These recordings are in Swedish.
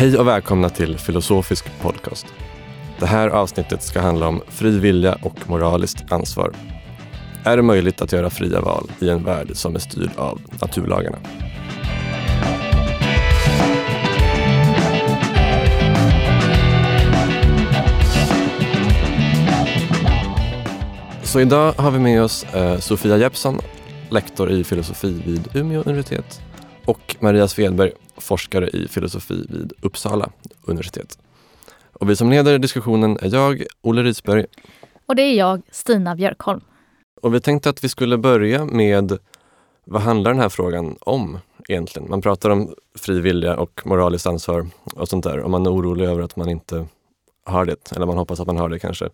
Hej och välkomna till Filosofisk podcast. Det här avsnittet ska handla om fri vilja och moraliskt ansvar. Är det möjligt att göra fria val i en värld som är styrd av naturlagarna? Så idag har vi med oss eh, Sofia Jeppsson, lektor i filosofi vid Umeå universitet och Maria Svedberg, forskare i filosofi vid Uppsala universitet. Och vi som leder diskussionen är jag, Olle Risberg. Och det är jag, Stina Björkholm. Och vi tänkte att vi skulle börja med vad handlar den här frågan om egentligen? Man pratar om fri vilja och moraliskt ansvar och sånt där och man är orolig över att man inte har det, eller man hoppas att man har det kanske.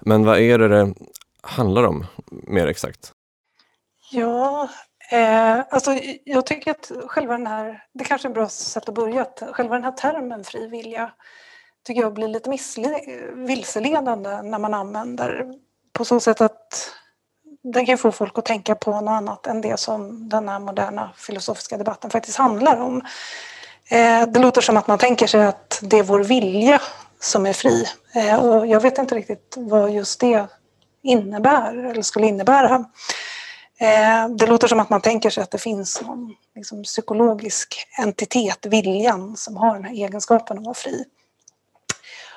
Men vad är det det handlar om mer exakt? Ja, eh, alltså jag tycker att själva den här, det kanske är ett bra sätt att börja, att själva den här termen fri vilja tycker jag blir lite vilseledande när man använder på så sätt att den kan få folk att tänka på något annat än det som den här moderna filosofiska debatten faktiskt handlar om. Eh, det låter som att man tänker sig att det är vår vilja som är fri eh, och jag vet inte riktigt vad just det innebär eller skulle innebära. Eh, det låter som att man tänker sig att det finns någon liksom, psykologisk entitet, viljan, som har den här egenskapen att vara fri.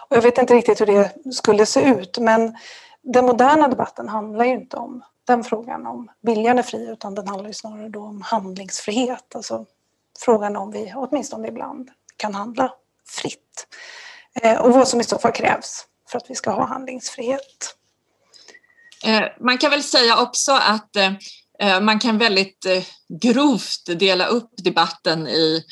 Och jag vet inte riktigt hur det skulle se ut men den moderna debatten handlar ju inte om den frågan om viljan är fri utan den handlar ju snarare då om handlingsfrihet. Alltså frågan om vi åtminstone ibland kan handla fritt. Eh, och vad som i så fall krävs för att vi ska ha handlingsfrihet. Eh, man kan väl säga också att eh, eh, man kan väldigt grovt dela upp debatten i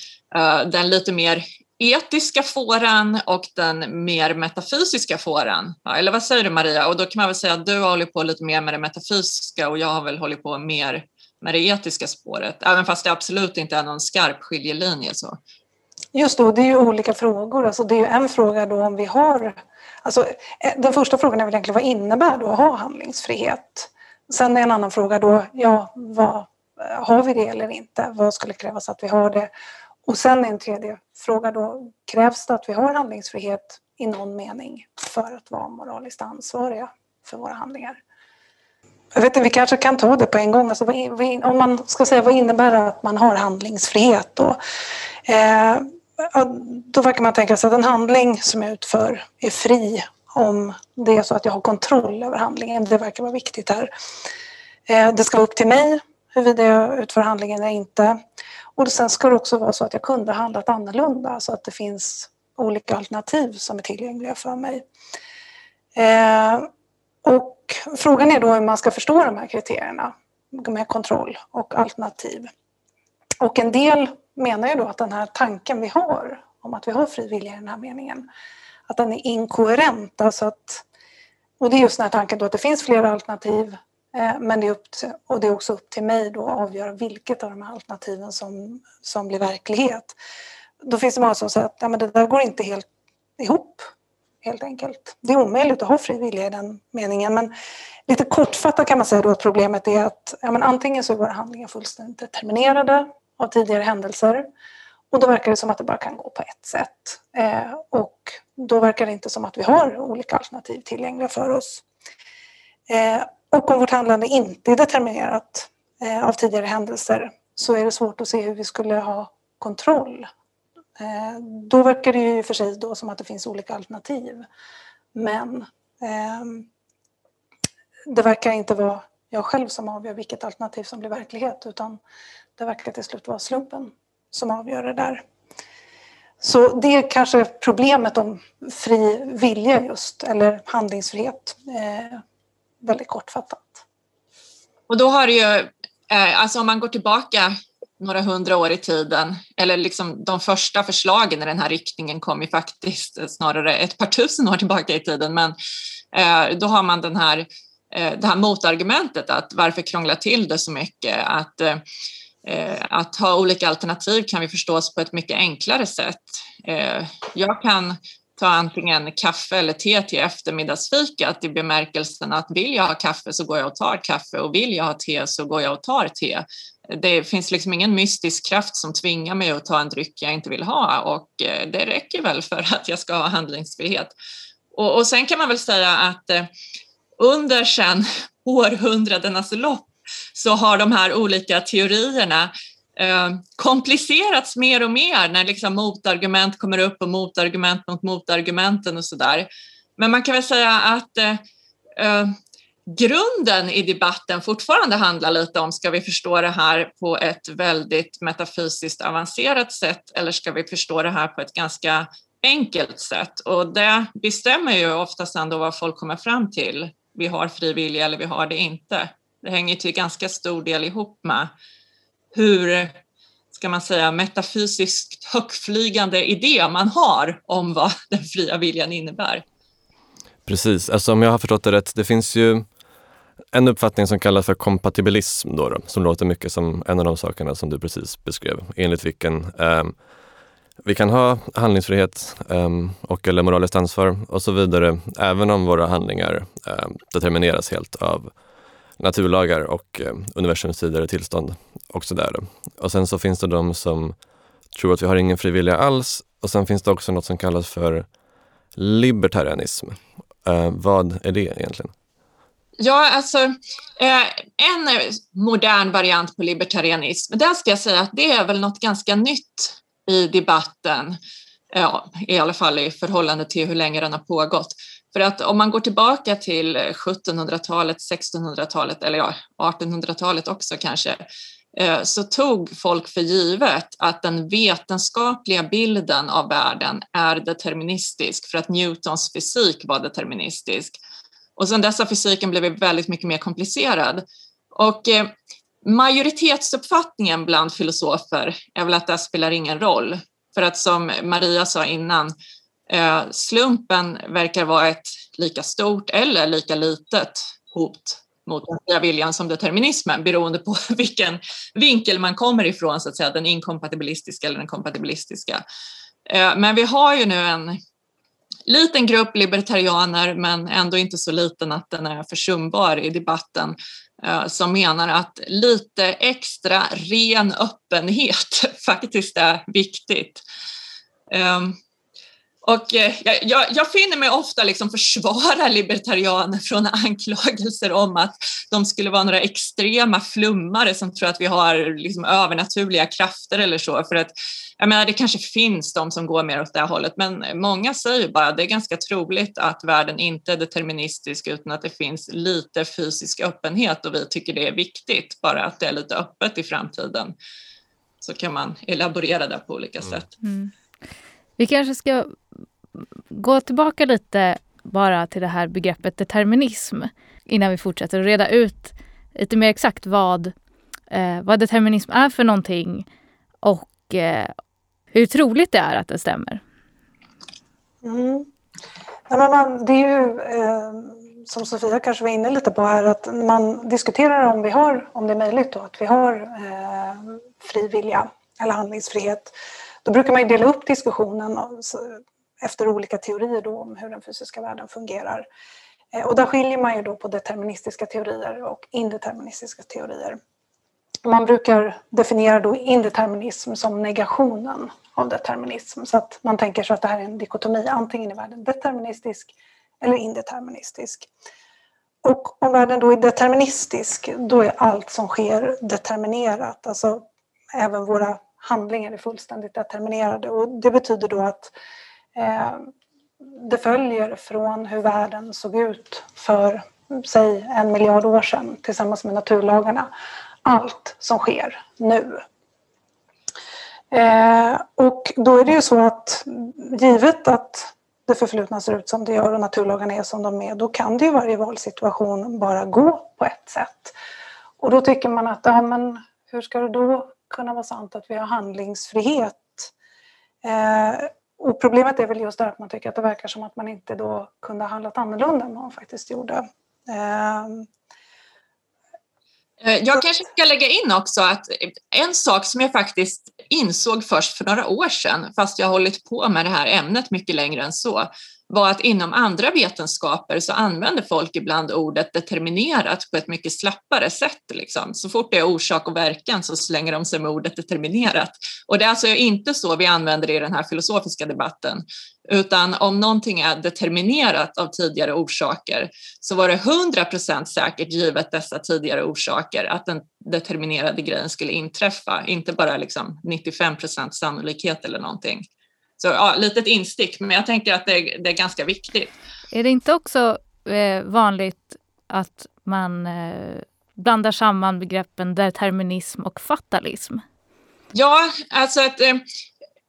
den lite mer etiska fåran och den mer metafysiska fåran. eller vad säger du Maria? Och då kan man väl säga att du har hållit på lite mer med det metafysiska och jag har väl hållit på mer med det etiska spåret, även fast det absolut inte är någon skarp skiljelinje. Så. Just då, det är ju olika frågor. Alltså det är ju en fråga då om vi har... Alltså, eh, den första frågan är väl egentligen vad innebär då att ha handlingsfrihet? Sen är en annan fråga då, ja, vad, eh, har vi det eller inte? Vad skulle krävas att vi har det? Och sen en tredje fråga då, krävs det att vi har handlingsfrihet i någon mening för att vara moraliskt ansvariga för våra handlingar? Jag vet inte, vi kanske kan ta det på en gång. Alltså, om man ska säga vad innebär det att man har handlingsfrihet då? Eh, då verkar man tänka sig att en handling som jag utför är fri om det är så att jag har kontroll över handlingen. Det verkar vara viktigt här. Eh, det ska vara upp till mig huruvida jag utför handlingen eller inte. Och sen ska det också vara så att jag kunde ha handlat annorlunda så att det finns olika alternativ som är tillgängliga för mig. Eh, och frågan är då hur man ska förstå de här kriterierna med kontroll och alternativ. Och en del menar ju då att den här tanken vi har om att vi har fri vilja i den här meningen, att den är inkoherent. Alltså att, och det är just den här tanken då att det finns flera alternativ Eh, men det är, upp till, och det är också upp till mig då att avgöra vilket av de här alternativen som, som blir verklighet. Då finns det många som säger att ja, men det där går inte helt ihop, helt enkelt. Det är omöjligt att ha fri vilja i den meningen. Men lite kortfattat kan man säga då att problemet är att ja, men antingen så är våra handlingar fullständigt determinerade av tidigare händelser och då verkar det som att det bara kan gå på ett sätt. Eh, och då verkar det inte som att vi har olika alternativ tillgängliga för oss. Eh, och om vårt handlande inte är determinerat eh, av tidigare händelser så är det svårt att se hur vi skulle ha kontroll. Eh, då verkar det ju för sig då som att det finns olika alternativ. Men eh, det verkar inte vara jag själv som avgör vilket alternativ som blir verklighet utan det verkar till slut vara slumpen som avgör det där. Så det är kanske problemet om fri vilja just, eller handlingsfrihet eh, väldigt kortfattat. Och då har det ju, eh, alltså om man går tillbaka några hundra år i tiden, eller liksom de första förslagen i den här riktningen kom ju faktiskt snarare ett par tusen år tillbaka i tiden, men eh, då har man den här, eh, det här motargumentet att varför krångla till det så mycket? Att, eh, Eh, att ha olika alternativ kan vi förstås på ett mycket enklare sätt. Eh, jag kan ta antingen kaffe eller te till eftermiddagsfikat i bemärkelsen att vill jag ha kaffe så går jag och tar kaffe och vill jag ha te så går jag och tar te. det finns liksom ingen mystisk kraft som tvingar mig att ta en dryck jag inte vill ha och eh, det räcker väl för att jag ska ha handlingsfrihet. Och, och sen kan man väl säga att under sen århundradenas lopp så har de här olika teorierna eh, komplicerats mer och mer när liksom motargument kommer upp och motargument mot motargumenten och sådär. Men man kan väl säga att eh, eh, grunden i debatten fortfarande handlar lite om, ska vi förstå det här på ett väldigt metafysiskt avancerat sätt eller ska vi förstå det här på ett ganska enkelt sätt? Och det bestämmer ju oftast ändå vad folk kommer fram till. Vi har fri vilja eller vi har det inte. Det hänger till ganska stor del ihop med hur ska man säga, metafysiskt högflygande idé man har om vad den fria viljan innebär. Precis, alltså om jag har förstått det rätt, det finns ju en uppfattning som kallas för kompatibilism då, då, som låter mycket som en av de sakerna som du precis beskrev, enligt vilken eh, vi kan ha handlingsfrihet eh, och eller moraliskt ansvar och så vidare, även om våra handlingar eh, determineras helt av naturlagar och eh, universums tidigare tillstånd. Och, så där. och sen så finns det de som tror att vi har ingen frivilliga alls och sen finns det också något som kallas för libertarianism. Eh, vad är det egentligen? Ja, alltså eh, en modern variant på libertarianism, där ska jag säga att det är väl något ganska nytt i debatten, ja, i alla fall i förhållande till hur länge den har pågått. För att om man går tillbaka till 1700-talet, 1600-talet eller ja, 1800-talet också kanske, eh, så tog folk för givet att den vetenskapliga bilden av världen är deterministisk för att Newtons fysik var deterministisk. Och sen dess har fysiken blivit väldigt mycket mer komplicerad. Och eh, majoritetsuppfattningen bland filosofer är väl att det spelar ingen roll. För att som Maria sa innan, Eh, slumpen verkar vara ett lika stort eller lika litet hot mot den fria viljan som determinismen beroende på vilken vinkel man kommer ifrån, så att säga, den inkompatibilistiska eller den kompatibilistiska. Eh, men vi har ju nu en liten grupp libertarianer, men ändå inte så liten att den är försumbar i debatten, eh, som menar att lite extra ren öppenhet faktiskt är viktigt. Ehm, och eh, jag, jag, finner mig ofta liksom försvara libertarianer från anklagelser om att de skulle vara några extrema flummare som tror att vi har liksom övernaturliga krafter eller så. För att, jag menar, det kanske finns de som går mer åt det hållet, men många säger bara att det är ganska troligt att världen inte är deterministisk utan att det finns lite fysisk öppenhet och vi tycker det är viktigt, bara att det är lite öppet i framtiden. Så kan man elaborera det på olika mm. sätt. Mm. Vi kanske ska gå tillbaka lite bara till det här begreppet determinism innan vi fortsätter och reda ut lite mer exakt vad, eh, vad determinism är för någonting och eh, hur troligt det är att det stämmer. Mm. Ja, man, det är ju, eh, som Sofia kanske var inne lite på här, att man diskuterar om, vi har, om det är möjligt då, att vi har eh, fri vilja eller handlingsfrihet. Då brukar man dela upp diskussionen efter olika teorier då om hur den fysiska världen fungerar. Eh, och där skiljer man ju då på deterministiska teorier och indeterministiska teorier. Man brukar definiera då indeterminism som negationen av determinism så att man tänker sig att det här är en dikotomi, antingen är världen deterministisk eller indeterministisk. Och om världen då är deterministisk, då är allt som sker determinerat, alltså även våra handlingar är fullständigt determinerade och det betyder då att eh, det följer från hur världen såg ut för säg en miljard år sedan tillsammans med naturlagarna. Allt som sker nu. Eh, och då är det ju så att givet att det förflutna ser ut som det gör och naturlagarna är som de är, då kan det i varje valsituation bara gå på ett sätt. Och då tycker man att, ja men hur ska det då kunna vara sant att vi har handlingsfrihet. Eh, och problemet är väl just det att man tycker att det verkar som att man inte då kunde ha handlat annorlunda än vad man faktiskt gjorde. Ehm. Eh, jag kanske ska lägga in också att en sak som jag faktiskt insåg först för några år sedan, fast jag har hållit på med det här ämnet mycket längre än så, var att inom andra vetenskaper så använder folk ibland ordet determinerat på ett mycket slappare sätt. Liksom. Så fort det är orsak och verkan så slänger de sig med ordet determinerat. Och det är alltså inte så vi använder det i den här filosofiska debatten, utan om någonting är determinerat av tidigare orsaker så var det 100 procent säkert givet dessa tidigare orsaker att den determinerade grejen skulle inträffa, inte bara liksom 95 procent sannolikhet eller någonting. Så ja, litet instick, men jag tänker att det är, det är ganska viktigt. Är det inte också eh, vanligt att man eh, blandar samman begreppen determinism och fatalism? Ja, alltså att eh,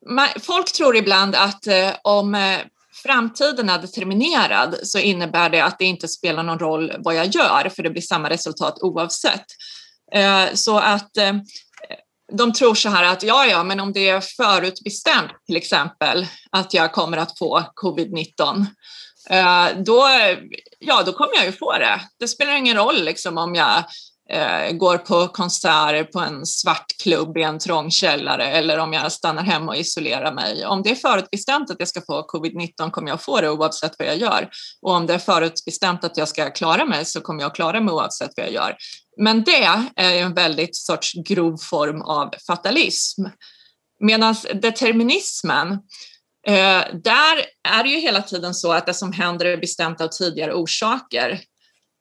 man, folk tror ibland att eh, om eh, framtiden är determinerad så innebär det att det inte spelar någon roll vad jag gör, för det blir samma resultat oavsett. Eh, så att de tror så här att ja, ja, men om det är förutbestämt till exempel att jag kommer att få covid-19, eh, då, ja, då kommer jag ju få det. Det spelar ingen roll liksom, om jag eh, går på konserter på en svart klubb i en trång källare eller om jag stannar hemma och isolerar mig. Om det är förutbestämt att jag ska få covid-19 kommer jag få det oavsett vad jag gör. Och om det är förutbestämt att jag ska klara mig så kommer jag klara mig oavsett vad jag gör. Men det är en väldigt sorts grov form av fatalism. Medan determinismen, eh, där är det ju hela tiden så att det som händer är bestämt av tidigare orsaker.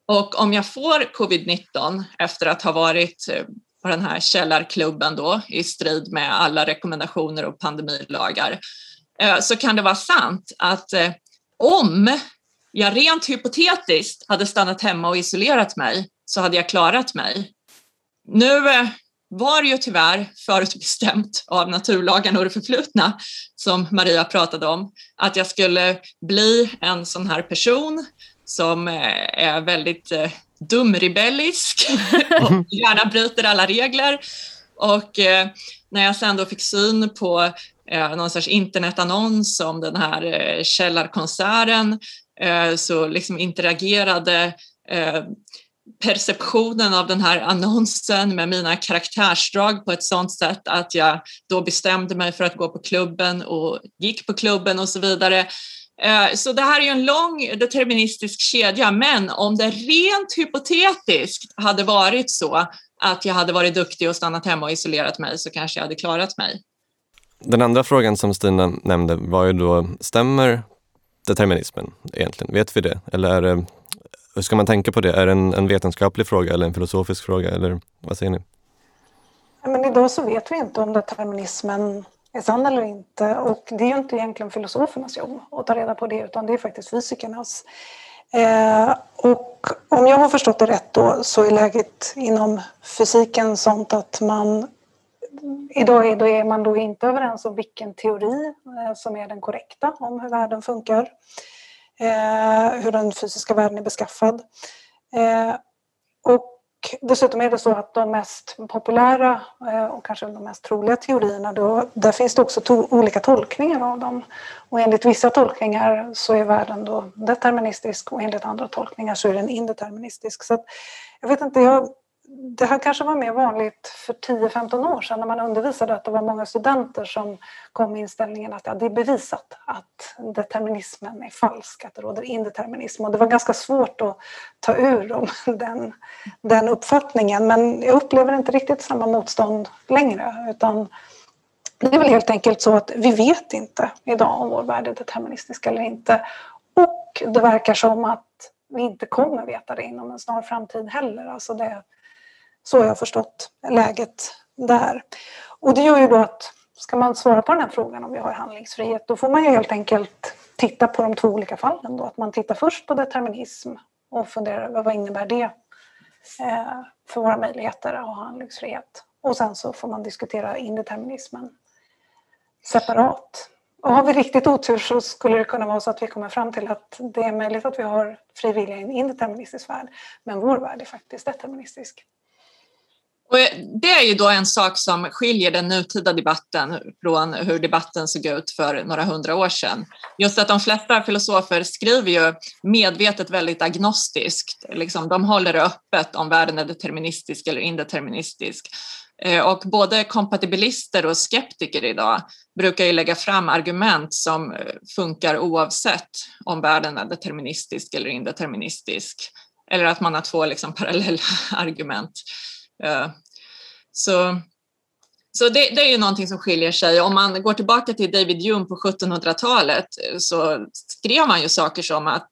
Och om jag får covid-19 efter att ha varit eh, på den här källarklubben då i strid med alla rekommendationer och pandemilagar eh, så kan det vara sant att om jag rent hypotetiskt hade stannat hemma och isolerat mig så hade jag klarat mig. Nu var det ju tyvärr förutbestämt av naturlagarna och det förflutna som Maria pratade om, att jag skulle bli en sån här person som eh, är väldigt eh, dumrebellisk och gärna bryter alla regler. Och eh, när jag sen då fick syn på någon sorts internetannons om den här källarkonserten så liksom interagerade perceptionen av den här annonsen med mina karaktärsdrag på ett sådant sätt att jag då bestämde mig för att gå på klubben och gick på klubben och så vidare. Eh, så det här är ju en lång deterministisk kedja, men om det rent hypotetiskt hade varit så att jag hade varit duktig och stannat hemma och isolerat mig så kanske jag hade klarat mig. Den andra frågan som Stina nämnde var ju då, stämmer determinismen egentligen? Vet vi det? Eller är det, hur ska man tänka på det? Är det en, en vetenskaplig fråga eller en filosofisk fråga? Eller vad säger ni? Men idag så vet vi inte om determinismen är sann eller inte. Och det är ju inte egentligen filosofernas jobb att ta reda på det utan det är faktiskt fysikernas. Eh, och om jag har förstått det rätt då så är läget inom fysiken sånt att man Idag är, då är man då inte överens om vilken teori eh, som är den korrekta om hur världen funkar. Eh, hur den fysiska världen är beskaffad. Eh, och dessutom är det så att de mest populära eh, och kanske de mest troliga teorierna, då, där finns det också to olika tolkningar av dem. Och enligt vissa tolkningar så är världen då deterministisk och enligt andra tolkningar så är den indeterministisk. Så att, jag vet inte, jag det här kanske var mer vanligt för 10-15 år sedan när man undervisade att det var många studenter som kom med inställningen att ja, det är bevisat att determinismen är falsk, att det råder indeterminism. Och det var ganska svårt att ta ur dem den, den uppfattningen. Men jag upplever inte riktigt samma motstånd längre utan det är väl helt enkelt så att vi vet inte idag om vår värld är deterministisk eller inte. Och det verkar som att vi inte kommer veta det inom en snar framtid heller. Alltså det, så har jag förstått läget där. Och det gör ju då att ska man svara på den här frågan om vi har handlingsfrihet då får man ju helt enkelt titta på de två olika fallen. Då. Att man tittar först på determinism och funderar över vad innebär det eh, för våra möjligheter att ha handlingsfrihet. Och sen så får man diskutera indeterminismen separat. Och har vi riktigt otur så skulle det kunna vara så att vi kommer fram till att det är möjligt att vi har fri vilja i en indeterministisk värld, men vår värld är faktiskt deterministisk. Och det är ju då en sak som skiljer den nutida debatten från hur debatten såg ut för några hundra år sedan. Just att de flesta filosofer skriver ju medvetet väldigt agnostiskt. Liksom, de håller det öppet om världen är deterministisk eller indeterministisk. Eh, och både kompatibilister och skeptiker idag brukar ju lägga fram argument som eh, funkar oavsett om världen är deterministisk eller indeterministisk. Eller att man har två liksom parallella argument. Eh, så så det, det, är ju någonting som skiljer sig. Om man går tillbaka till David Hume på 1700-talet så skrev han ju saker som att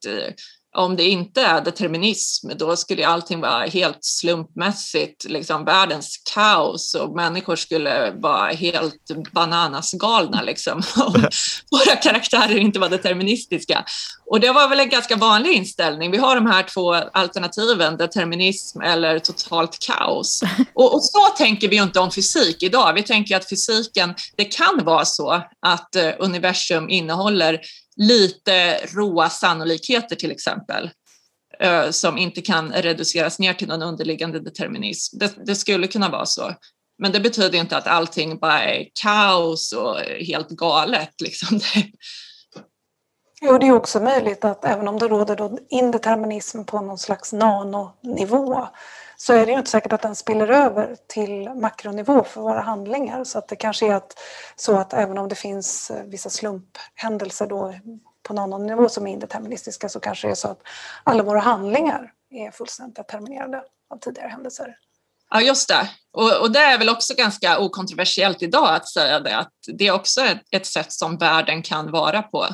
om det inte är determinism, då skulle allting vara helt slumpmässigt, liksom världens kaos och människor skulle vara helt bananasgalna liksom. våra karaktärer inte var deterministiska. Och det var väl en ganska vanlig inställning. Vi har de här två alternativen, determinism eller totalt kaos. Och, och så tänker vi inte om fysik idag. Vi tänker att fysiken, det kan vara så att eh, universum innehåller lite råa sannolikheter till exempel eh, som inte kan reduceras ner till någon underliggande determinism. Det, det, skulle kunna vara så. Men det betyder inte att allting bara är kaos och helt galet. Liksom. Jo, det är också möjligt att även om det råder indeterminism på någon slags nanonivå så är det ju inte säkert att den spiller över till makronivå för våra handlingar. Så att det kanske är att, så att även om det finns eh, vissa slumphändelser då på nanonivå som är indeterministiska så kanske det är så att alla våra handlingar är fullständigt determinerade av tidigare händelser. Ja, just det. Och, och, det är väl också ganska okontroversiellt idag att säga det, att det är också ett, ett sätt som världen kan vara på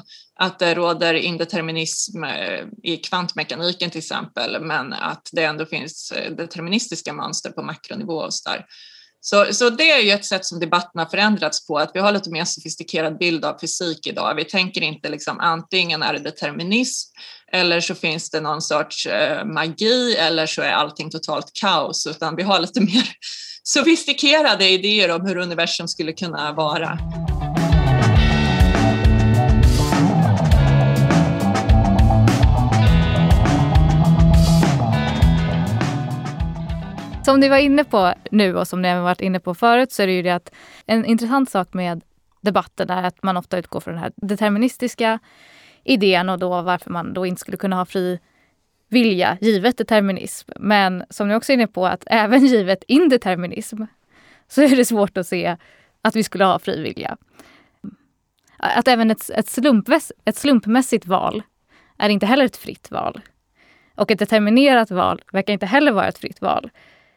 att det råder indeterminism eh, i kvantmekaniken till exempel, men att det ändå finns eh, deterministiska mönster på makronivå och så där. Så, så det är ju ett sätt som debatten har förändrats på, att vi har lite mer sofistikerad bild av fysik idag. Vi tänker inte liksom antingen är det determinism eller så finns det någon sorts eh, magi eller så är allting totalt kaos, utan vi har lite mer sofistikerade idéer om hur universum skulle kunna vara. Som ni var inne på nu och som ni har varit inne på förut så är det ju det att en intressant sak med debatten är att man ofta utgår från den här deterministiska idén och då varför man då inte skulle kunna ha fri vilja givet determinism. Men som ni också är inne på att även givet indeterminism så är det svårt att se att vi skulle ha fri vilja. Att även ett, ett, slumpmäss, ett slumpmässigt val är inte heller ett fritt val. Och ett determinerat val verkar inte heller vara ett fritt val.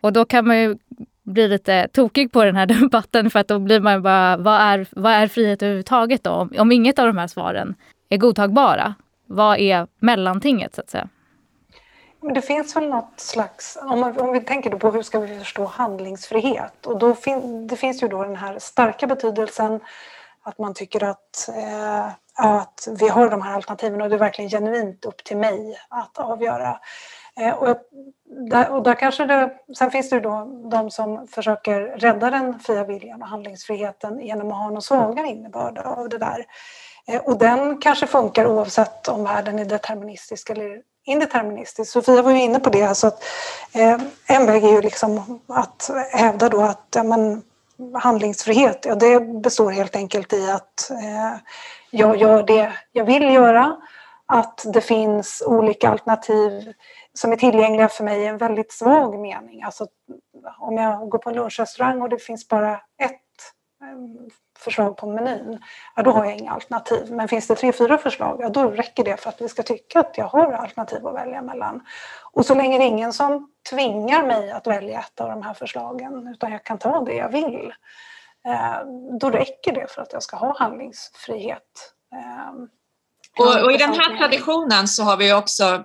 Och då kan man ju bli lite tokig på den här debatten för att då blir man bara, vad är, vad är frihet överhuvudtaget då? Om, om inget av de här svaren är godtagbara, vad är mellantinget så att säga? Men det finns väl något slags, om, man, om vi tänker då på hur ska vi förstå handlingsfrihet och då fin, det finns ju då den här starka betydelsen att man tycker att, eh, att vi har de här alternativen och det är verkligen genuint upp till mig att avgöra. Eh, och, där, och där kanske det, sen finns det ju då de som försöker rädda den fria viljan och handlingsfriheten genom att ha någon svagare innebörd av det där. Eh, och den kanske funkar oavsett om världen är deterministisk eller indeterministisk. Sofia var ju inne på det. Alltså att, eh, en väg är ju liksom att hävda då att ja, men, handlingsfrihet, ja, det består helt enkelt i att eh, jag gör det jag vill göra, att det finns olika alternativ som är tillgängliga för mig i en väldigt svag mening. Alltså, om jag går på en lunchrestaurang och det finns bara ett ehm, förslag på menyn, ja, då har jag inga alternativ. Men finns det tre, fyra förslag, ja, då räcker det för att vi ska tycka att jag har alternativ att välja mellan. Och så länge det är ingen som tvingar mig att välja ett av de här förslagen, utan jag kan ta det jag vill, ehm, då räcker det för att jag ska ha handlingsfrihet. Ehm, och, och, i den här traditionen så har vi också,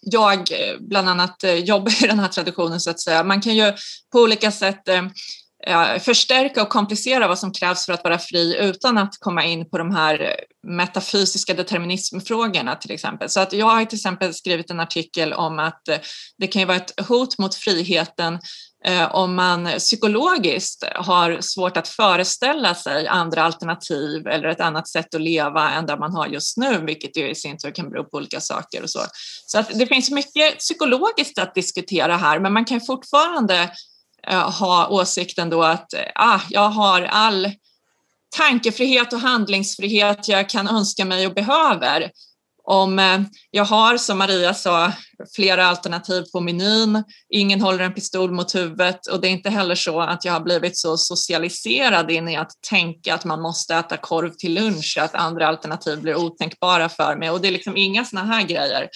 jag bland annat eh, jobbar i den här traditionen så att säga, man kan ju på olika sätt eh, förstärka och komplicera vad som krävs för att vara fri utan att komma in på de här metafysiska determinismfrågorna till exempel. Så att jag har till exempel skrivit en artikel om att eh, det kan ju vara ett hot mot friheten Eh, om man psykologiskt har svårt att föreställa sig andra alternativ eller ett annat sätt att leva än det man har just nu, vilket ju i sin tur kan bero på olika saker och så. Så att det finns mycket psykologiskt att diskutera här, men man kan fortfarande eh, ha åsikten då att ah, jag har all tankefrihet och handlingsfrihet jag kan önska mig och behöver om eh, jag har, som Maria sa, flera alternativ på menyn, ingen håller en pistol mot huvudet och det är inte heller så att jag har blivit så socialiserad in i att tänka att man måste äta korv till lunch, att andra alternativ blir otänkbara för mig och det är liksom inga sådana här grejer.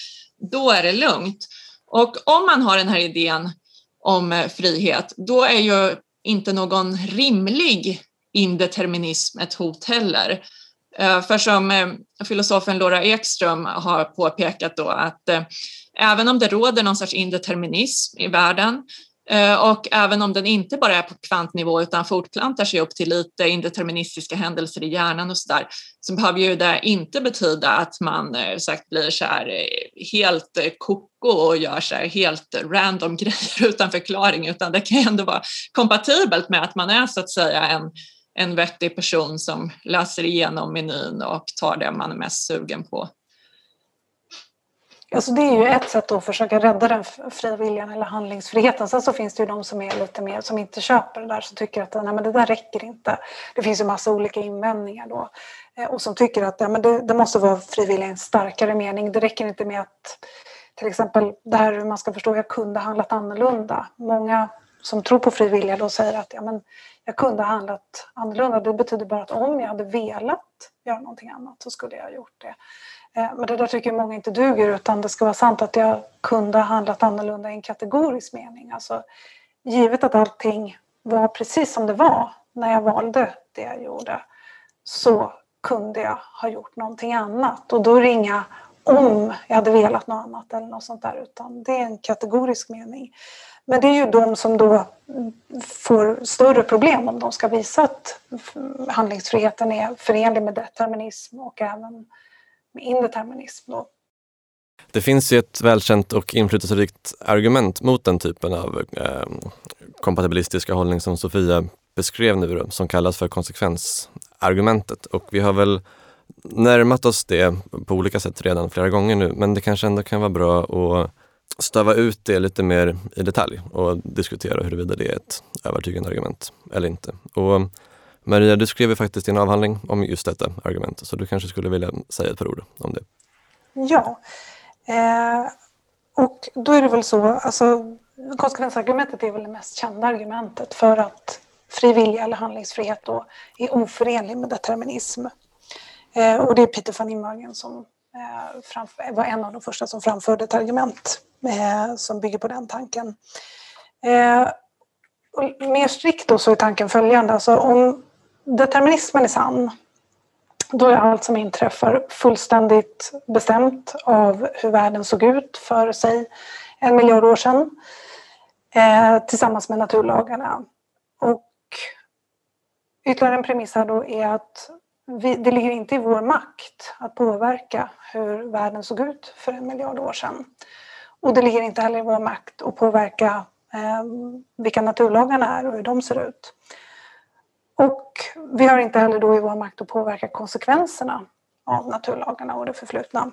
Då är det lugnt. Och om man har den här idén om eh, frihet, då är ju inte någon rimlig indeterminism ett hot heller. Eh, för som eh, filosofen Laura Ekström har påpekat då att eh, även om det råder någon sorts indeterminism i världen och även om den inte bara är på kvantnivå utan fortplantar sig upp till lite indeterministiska händelser i hjärnan och sådär så behöver ju det inte betyda att man sagt blir så här helt koko och gör så här helt random grejer utan förklaring utan det kan ju ändå vara kompatibelt med att man är så att säga en en vettig person som läser igenom menyn och tar det man är mest sugen på. Alltså det är ju ett sätt att försöka rädda den fria viljan eller handlingsfriheten. Sen så finns det ju de som är lite mer, som inte köper det där, som tycker att nej, men det där räcker inte. Det finns ju massa olika invändningar då. Eh, och som tycker att ja, men det, det måste vara frivilligens i en starkare mening. Det räcker inte med att till exempel det här hur man ska förstå, jag kunde handlat annorlunda. Många som tror på frivilliga då säger att ja, men jag kunde ha handlat annorlunda. Det betyder bara att om jag hade velat göra någonting annat så skulle jag ha gjort det. Eh, men det där tycker många inte duger utan det ska vara sant att jag kunde ha handlat annorlunda i en kategorisk mening. Alltså, givet att allting var precis som det var när jag valde det jag gjorde så kunde jag ha gjort någonting annat. Och då är det inga om jag hade velat något annat eller något sånt där utan det är en kategorisk mening. Men det är ju de som då får större problem om de ska visa att handlingsfriheten är förenlig med determinism och även med indeterminism. Då. Det finns ju ett välkänt och inflytelserikt argument mot den typen av eh, kompatibilistiska hållning som Sofia beskrev nu som kallas för konsekvensargumentet. Och vi har väl närmat oss det på olika sätt redan flera gånger nu, men det kanske ändå kan vara bra att stöva ut det lite mer i detalj och diskutera huruvida det är ett övertygande argument eller inte. Och Maria, du skrev ju faktiskt en avhandling om just detta argument, så du kanske skulle vilja säga ett par ord om det. Ja, eh, och då är det väl så, alltså konsekvensargumentet är väl det mest kända argumentet för att fri vilja eller handlingsfrihet då är oförenlig med determinism. Eh, och det är Peter van Imhagen som Eh, eh, var en av de första som framförde ett argument eh, som bygger på den tanken. Och mer strikt då så är tanken följande, alltså om determinismen är sann då är allt som inträffar fullständigt bestämt av hur världen såg ut för sig en miljard år sedan tillsammans med naturlagarna. Och ytterligare en premiss här då är att vi, det ligger inte i vår makt att påverka hur världen såg ut för en miljard år sedan. Och det ligger inte heller i vår makt att påverka eh, vilka naturlagarna är och hur de ser ut. Och vi har inte heller då i vår makt att påverka konsekvenserna av naturlagarna och det förflutna.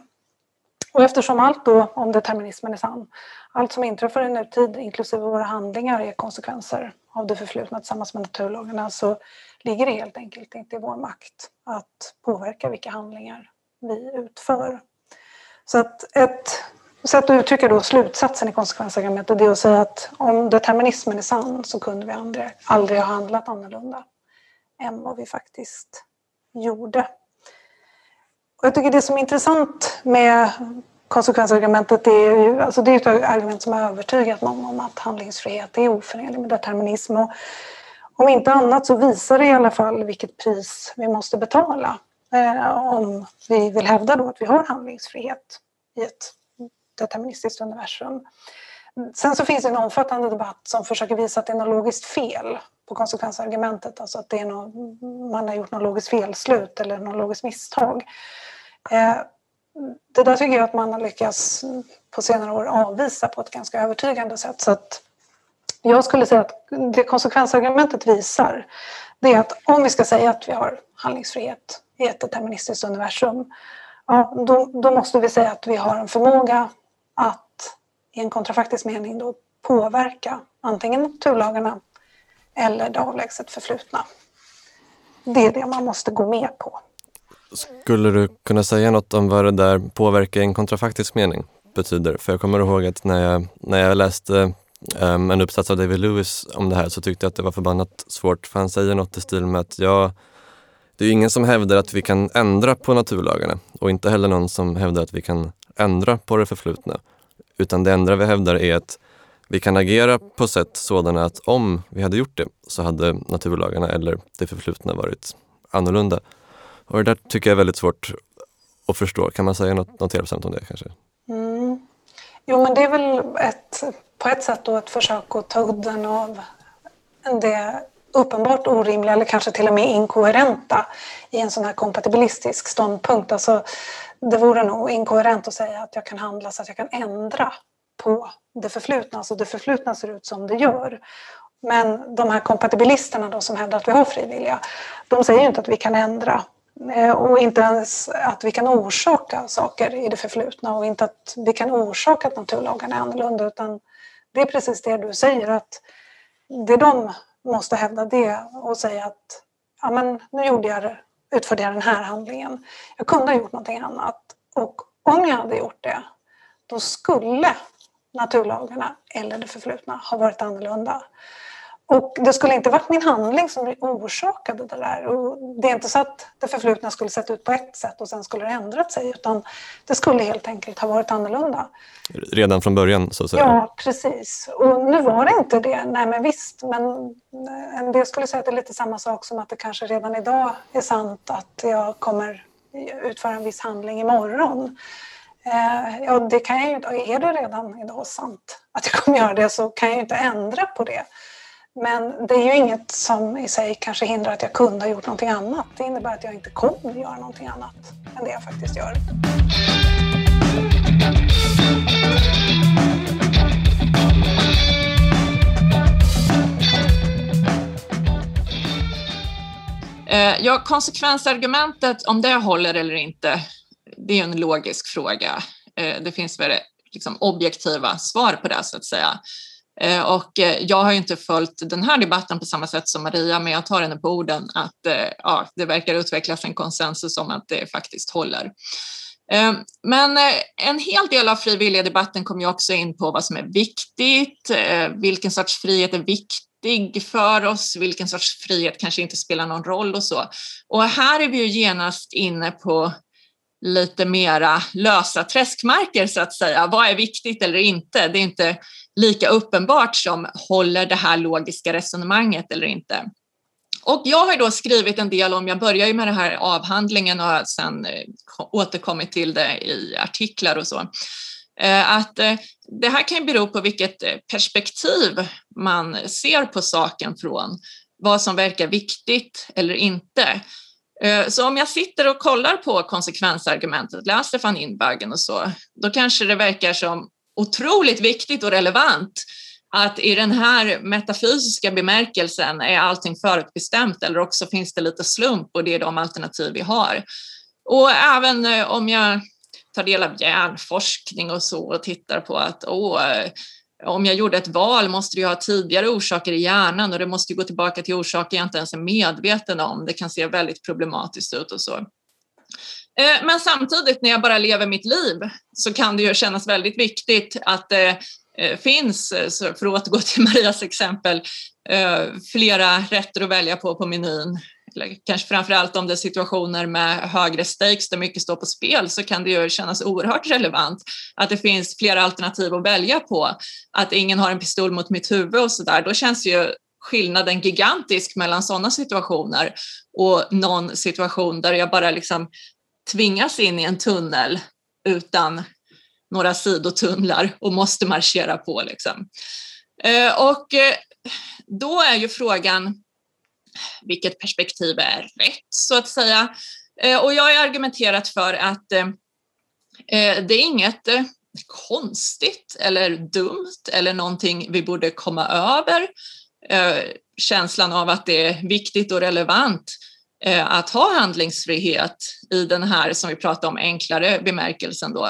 Och eftersom allt då, om determinismen är sann, allt som inträffar i nutid, inklusive våra handlingar, är konsekvenser av det förflutna tillsammans med naturlagarna så ligger det helt enkelt inte i vår makt att påverka vilka handlingar vi utför. Så att ett sätt att uttrycka då slutsatsen i konsekvensargumentet är att säga att om determinismen är sann så kunde vi aldrig, aldrig ha handlat annorlunda än vad vi faktiskt gjorde. Och jag tycker det som är intressant med konsekvensargumentet är ju, alltså det är ett argument som har övertygat många om att handlingsfrihet är oförenlig med determinism. Och om inte annat så visar det i alla fall vilket pris vi måste betala eh, om vi vill hävda då att vi har handlingsfrihet i ett deterministiskt universum. Sen så finns det en omfattande debatt som försöker visa att det är något logiskt fel på konsekvensargumentet, alltså att det är något, man har gjort något logiskt felslut eller något logiskt misstag. Eh, det där tycker jag att man har lyckats på senare år avvisa på ett ganska övertygande sätt. Så att jag skulle säga att det konsekvensargumentet visar det är att om vi ska säga att vi har handlingsfrihet i ett deterministiskt universum, ja, då, då måste vi säga att vi har en förmåga att i en kontrafaktisk mening då påverka antingen naturlagarna eller det avlägset förflutna. Det är det man måste gå med på. Skulle du kunna säga något om vad det där påverka i en kontrafaktisk mening betyder? För jag kommer ihåg att när jag, när jag läste um, en uppsats av David Lewis om det här så tyckte jag att det var förbannat svårt för han säger något i stil med att ja, det är ingen som hävdar att vi kan ändra på naturlagarna och inte heller någon som hävdar att vi kan ändra på det förflutna. Utan det enda vi hävdar är att vi kan agera på sätt sådana att om vi hade gjort det så hade naturlagarna eller det förflutna varit annorlunda. Och det där tycker jag är väldigt svårt att förstå. Kan man säga något, något hjälpsamt om det kanske? Mm. Jo, men det är väl ett, på ett sätt då ett försök att ta udden av det uppenbart orimliga eller kanske till och med inkoherenta i en sån här kompatibilistisk ståndpunkt. Alltså, det vore nog inkoherent att säga att jag kan handla så att jag kan ändra på det förflutna. Alltså det förflutna ser ut som det gör. Men de här kompatibilisterna då som hävdar att vi har frivilliga, de säger inte att vi kan ändra eh, och inte ens att vi kan orsaka saker i det förflutna och inte att vi kan orsaka att naturlagarna är annorlunda utan det är precis det du säger att det de måste hävda det och säga att ja, men nu gjorde jag, utförde jag den här handlingen. Jag kunde ha gjort någonting annat och om jag hade gjort det då skulle naturlagarna eller det förflutna har varit annorlunda. Och det skulle inte varit min handling som orsakade det där. Och det är inte så att det förflutna skulle sett ut på ett sätt och sen skulle det ändrat sig utan det skulle helt enkelt ha varit annorlunda. Redan från början så att säga? Ja, precis. Och nu var det inte det. Nej men visst, men en del skulle säga att det är lite samma sak som att det kanske redan idag är sant att jag kommer utföra en viss handling imorgon. Eh, ja, det kan jag ju inte. Är det redan idag sant att jag kommer göra det så kan jag ju inte ändra på det. Men det är ju inget som i sig kanske hindrar att jag kunde ha gjort någonting annat. Det innebär att jag inte kommer göra någonting annat än det jag faktiskt gör. Eh, ja, konsekvensargumentet, om det håller eller inte, det är en logisk fråga. Eh, det finns väl liksom objektiva svar på det så att säga. Eh, och eh, jag har ju inte följt den här debatten på samma sätt som Maria, men jag tar henne på orden att eh, ja, det verkar utvecklas en konsensus om att det faktiskt håller. Men en hel del av frivilliga debatten kommer ju också in på vad som är viktigt, vilken sorts frihet är viktig för oss, vilken sorts frihet kanske inte spelar någon roll och så. Och här är vi ju genast inne på lite mera lösa träskmarker så att säga. Vad är viktigt eller inte? Det är inte lika uppenbart som håller det här logiska resonemanget eller inte. Och jag har då skrivit en del om, jag börjar ju med den här avhandlingen och har sen eh, återkommit till det i artiklar och så, eh, att eh, det här kan bero på vilket perspektiv man ser på saken från, vad som verkar viktigt eller inte. Så om jag sitter och kollar på konsekvensargumentet, läser van Inbagen och så, då kanske det verkar som otroligt viktigt och relevant att i den här metafysiska bemärkelsen är allting förutbestämt eller också finns det lite slump och det är de alternativ vi har. Och även eh, om jag tar del av hjärnforskning och så och tittar på att åh, eh, om jag gjorde ett val måste det ju ha tidigare orsaker i hjärnan och det måste ju gå tillbaka till orsaker jag inte ens är medveten om. Det kan se väldigt problematiskt ut och så. Eh, men samtidigt när jag bara lever mitt liv så kan det ju kännas väldigt viktigt att det finns, för att återgå till Marias exempel, flera rätter att välja på på menyn eller kanske framför allt om det är situationer med högre stakes där mycket står på spel så kan det ju kännas oerhört relevant att det finns flera alternativ att välja på. Att ingen har en pistol mot mitt huvud och så där. Då känns ju skillnaden gigantisk mellan sådana situationer och någon situation där jag bara liksom tvingas in i en tunnel utan några sidotunnlar och måste marschera på. Liksom. Eh, och eh, då är ju frågan vilket perspektiv är rätt så att säga. Eh, och jag har argumenterat för att det är inget konstigt eller dumt eller någonting vi borde komma över. Känslan av att det är viktigt och relevant Eh, att ha handlingsfrihet i den här, som vi pratade om, enklare bemärkelsen då.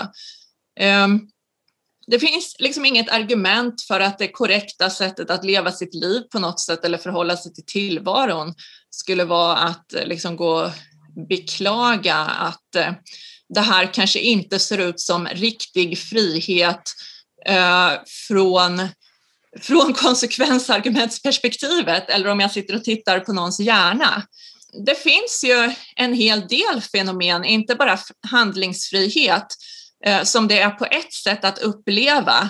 Ehm, det finns liksom inget argument för att det korrekta sättet att leva sitt liv på något sätt eller förhålla sig till tillvaron skulle vara att eh, liksom gå beklaga att eh, det här kanske inte ser ut som riktig frihet eh, från, från konsekvensargumentsperspektivet eller om jag sitter och tittar på någons hjärna. Det finns ju en hel del fenomen, inte bara handlingsfrihet, eh, som det är på ett sätt att uppleva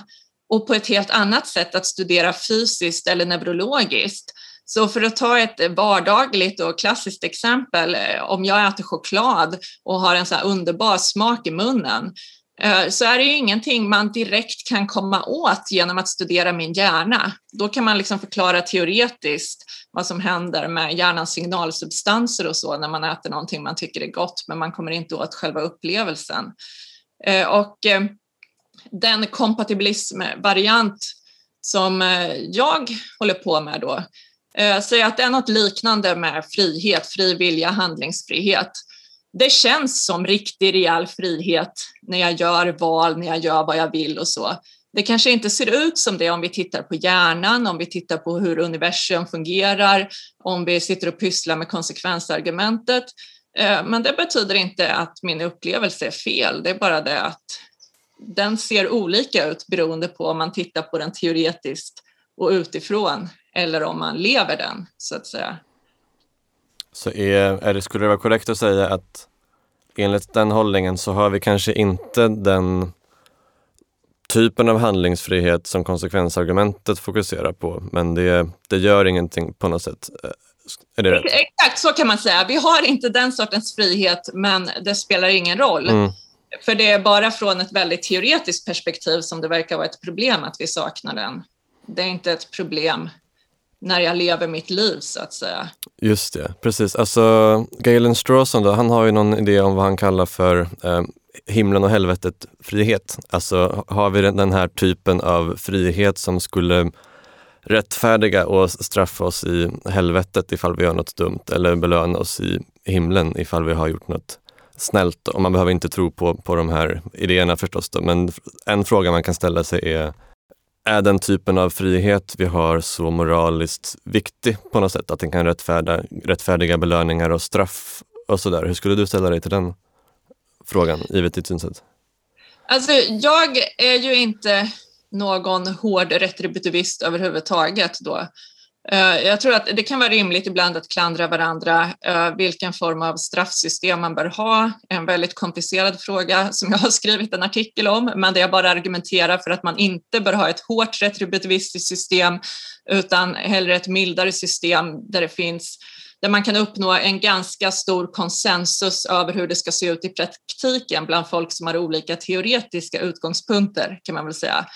och på ett helt annat sätt att studera fysiskt eller neurologiskt. Så för att ta ett vardagligt och klassiskt exempel, eh, om jag äter choklad och har en så här underbar smak i munnen, Eh, så är det ju ingenting man direkt kan komma åt genom att studera min hjärna. Då kan man liksom förklara teoretiskt vad som händer med hjärnans signalsubstanser och så när man äter någonting man tycker är gott, men man kommer inte åt själva upplevelsen. Eh, och eh, den kompatibilismvariant som jag håller på med då, säger att det är något liknande med frihet, fri vilja, handlingsfrihet. Det känns som riktig rejäl frihet när jag gör val, när jag gör vad jag vill och så. Det kanske inte ser ut som det om vi tittar på hjärnan, om vi tittar på hur universum fungerar, om vi sitter och pysslar med konsekvensargumentet. Eh, men det betyder inte att min upplevelse är fel, det är bara det att den ser olika ut beroende på om man tittar på den teoretiskt och utifrån eller om man lever den, så att säga. Så är, är det, skulle det vara korrekt att säga att enligt den hållningen så har vi kanske inte den typen av handlingsfrihet som konsekvensargumentet fokuserar på, men det, det gör ingenting på något sätt. Är det rätt? Exakt så kan man säga. Vi har inte den sortens frihet, men det spelar ingen roll. Mm. För det är bara från ett väldigt teoretiskt perspektiv som det verkar vara ett problem att vi saknar den. Det är inte ett problem när jag lever mitt liv så att säga. Just det, precis. Alltså Galen Strawson då, han har ju någon idé om vad han kallar för eh, himlen och helvetet frihet. Alltså har vi den här typen av frihet som skulle rättfärdiga och straffa oss i helvetet ifall vi gör något dumt eller belöna oss i himlen ifall vi har gjort något snällt. Och man behöver inte tro på, på de här idéerna förstås. Då. Men en fråga man kan ställa sig är är den typen av frihet vi har så moraliskt viktig på något sätt? Att den kan rättfärdiga, rättfärdiga belöningar och straff och sådär. Hur skulle du ställa dig till den frågan, givet ditt synsätt? Alltså, jag är ju inte någon hård retributivist överhuvudtaget då. Eh, jag tror att det kan vara rimligt ibland att klandra varandra eh, vilken form av straffsystem man bör ha. En väldigt komplicerad fråga som jag har skrivit en artikel om, men där jag bara argumenterar för att man inte bör ha ett hårt retributivistiskt system utan hellre ett mildare system där det finns där man kan uppnå en ganska stor konsensus över hur det ska se ut i praktiken bland folk som har olika teoretiska utgångspunkter kan man väl säga.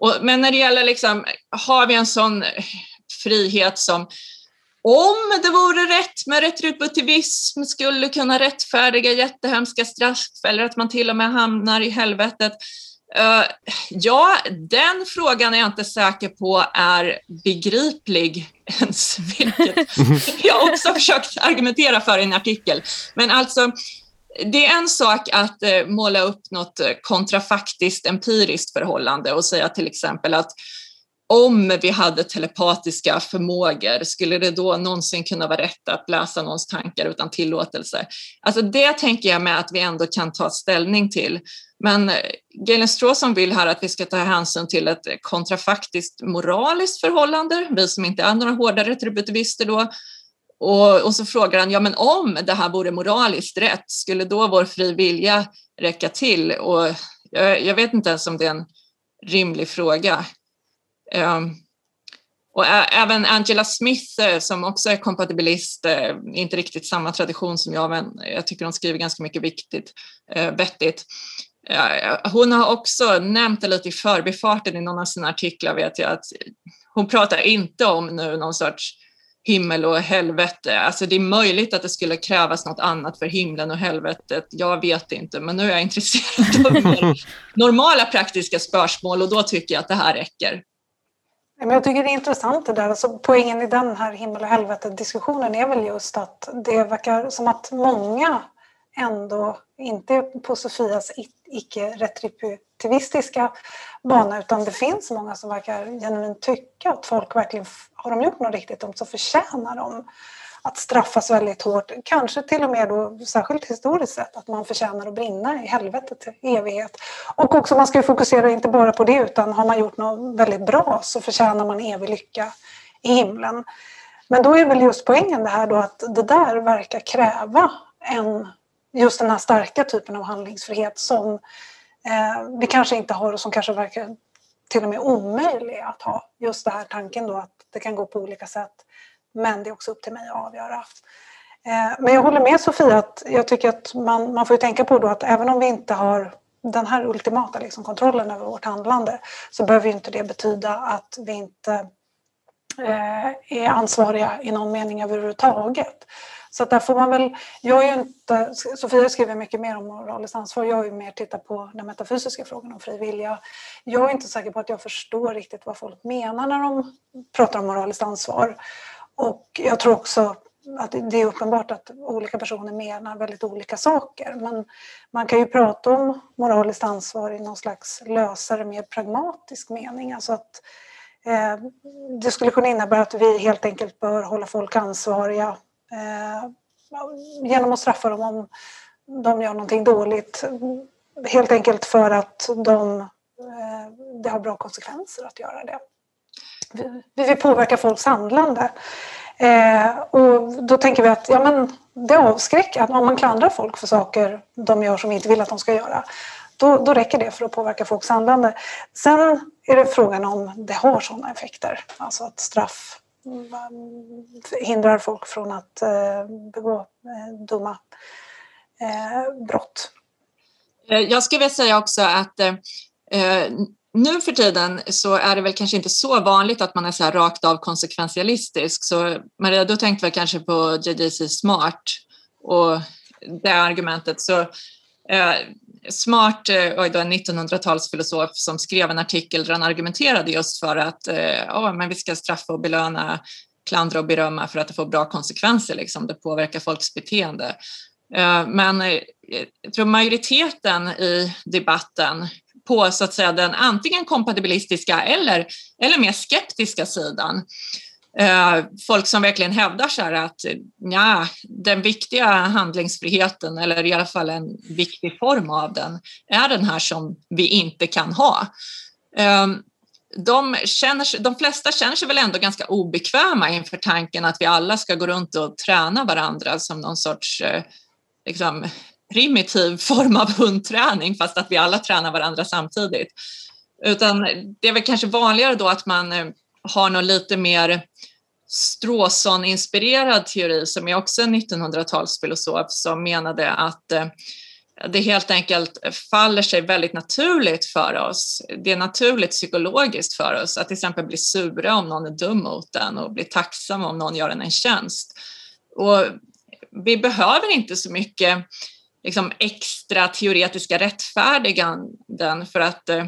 Och, men när det gäller liksom, har vi en sån frihet som om det vore rätt med retributivism skulle kunna rättfärdiga jättehemska straff eller att man till och med hamnar i helvetet. Uh, ja, den frågan är jag inte säker på är begriplig ens, vilket jag också försökt argumentera för i en artikel. Men alltså, det är en sak att uh, måla upp något kontrafaktiskt empiriskt förhållande och säga till exempel att om vi hade telepatiska förmågor, skulle det då någonsin kunna vara rätt att läsa någons tankar utan tillåtelse? Alltså det tänker jag med att vi ändå kan ta ställning till. Men eh, Galen Strawson vill här att vi ska ta hänsyn till ett kontrafaktiskt moraliskt förhållande, vi som inte är några hårda retributivister då. Och, och så frågar han, ja men om det här vore moraliskt rätt, skulle då vår fri vilja räcka till? Och jag, jag vet inte ens om det är en rimlig fråga. Ehm, och även Angela Smith eh, som också är kompatibilist, eh, inte riktigt samma tradition som jag, men jag tycker hon skriver ganska mycket viktigt, eh, vettigt. Hon har också nämnt det lite i förbifarten i någon av sina artiklar vet jag att hon pratar inte om nu någon sorts himmel och helvete. Alltså det är möjligt att det skulle krävas något annat för himlen och helvetet. Jag vet inte, men nu är jag intresserad av mer normala praktiska spörsmål och då tycker jag att det här räcker. Men jag tycker det är intressant det där. Alltså, poängen i den här himmel och helvete-diskussionen är väl just att det verkar som att många ändå inte är på Sofias icke-retributivistiska bana utan det finns många som verkar genuint tycka att folk verkligen, har de gjort något riktigt dumt så förtjänar de att straffas väldigt hårt, kanske till och med då, särskilt historiskt sett, att man förtjänar att brinna i helvetet i evighet. Och också man ska ju fokusera inte bara på det utan har man gjort något väldigt bra så förtjänar man evig lycka i himlen. Men då är väl just poängen det här då att det där verkar kräva en, just den här starka typen av handlingsfrihet som eh, vi kanske inte har och som kanske verkar till och med omöjlig att ha. Just den här tanken då att det kan gå på olika sätt. Men det är också upp till mig att avgöra. Eh, men jag håller med Sofia att jag tycker att man, man får tänka på då att även om vi inte har den här ultimata liksom, kontrollen över vårt handlande så behöver inte det betyda att vi inte Eh, är ansvariga i någon mening överhuvudtaget. Så där får man väl, jag är ju inte, Sofia skriver mycket mer om moraliskt ansvar, jag har ju mer tittat på den metafysiska frågan om fri vilja. Jag är inte säker på att jag förstår riktigt vad folk menar när de pratar om moraliskt ansvar. Och jag tror också att det är uppenbart att olika personer menar väldigt olika saker. Men man kan ju prata om moraliskt ansvar i någon slags lösare, mer pragmatisk mening. Alltså att Eh, det skulle kunna innebära att vi helt enkelt bör hålla folk ansvariga eh, genom att straffa dem om de gör någonting dåligt. Helt enkelt för att de, eh, det har bra konsekvenser att göra det. Vi vill påverka folks handlande. Eh, och då tänker vi att ja, men det avskräcker. Om man klandrar folk för saker de gör som vi inte vill att de ska göra då, då räcker det för att påverka folks handlande. Sen är det frågan om det har sådana effekter. Alltså att straff mm, hindrar folk från att eh, begå eh, dumma eh, brott. Eh, jag skulle vilja säga också att eh, nu för tiden så är det väl kanske inte så vanligt att man är så här rakt av konsekventialistisk. Så Maria, du tänkte väl kanske på JJC Smart och det argumentet. Så eh, Smart var eh, en 1900-talsfilosof som skrev en artikel där han argumenterade just för att oh, men vi ska straffa och belöna, klandra och berömma för att det får bra konsekvenser, liksom. det påverkar folks beteende. Eh, men eh, jag tror majoriteten i debatten på så att säga den antingen kompatibilistiska eller, eller mer skeptiska sidan eh, folk som verkligen hävdar så här att ja, den viktiga handlingsfriheten, eller i alla fall en viktig form av den, är den här som vi inte kan ha. Eh, de, känner, de flesta känner sig väl ändå ganska obekväma inför tanken att vi alla ska gå runt och träna varandra som någon sorts eh, liksom, primitiv form av hundträning fast att vi alla tränar varandra samtidigt. Utan det är väl kanske vanligare då att man eh, har någon lite mer Stråson-inspirerad teori som är också en 1900-talsfilosof som menade att eh, det helt enkelt faller sig väldigt naturligt för oss. Det är naturligt psykologiskt för oss att till exempel bli sura om någon är dum mot en och bli tacksam om någon gör en en tjänst. Och vi behöver inte så mycket liksom, extra teoretiska rättfärdiganden för att, eh,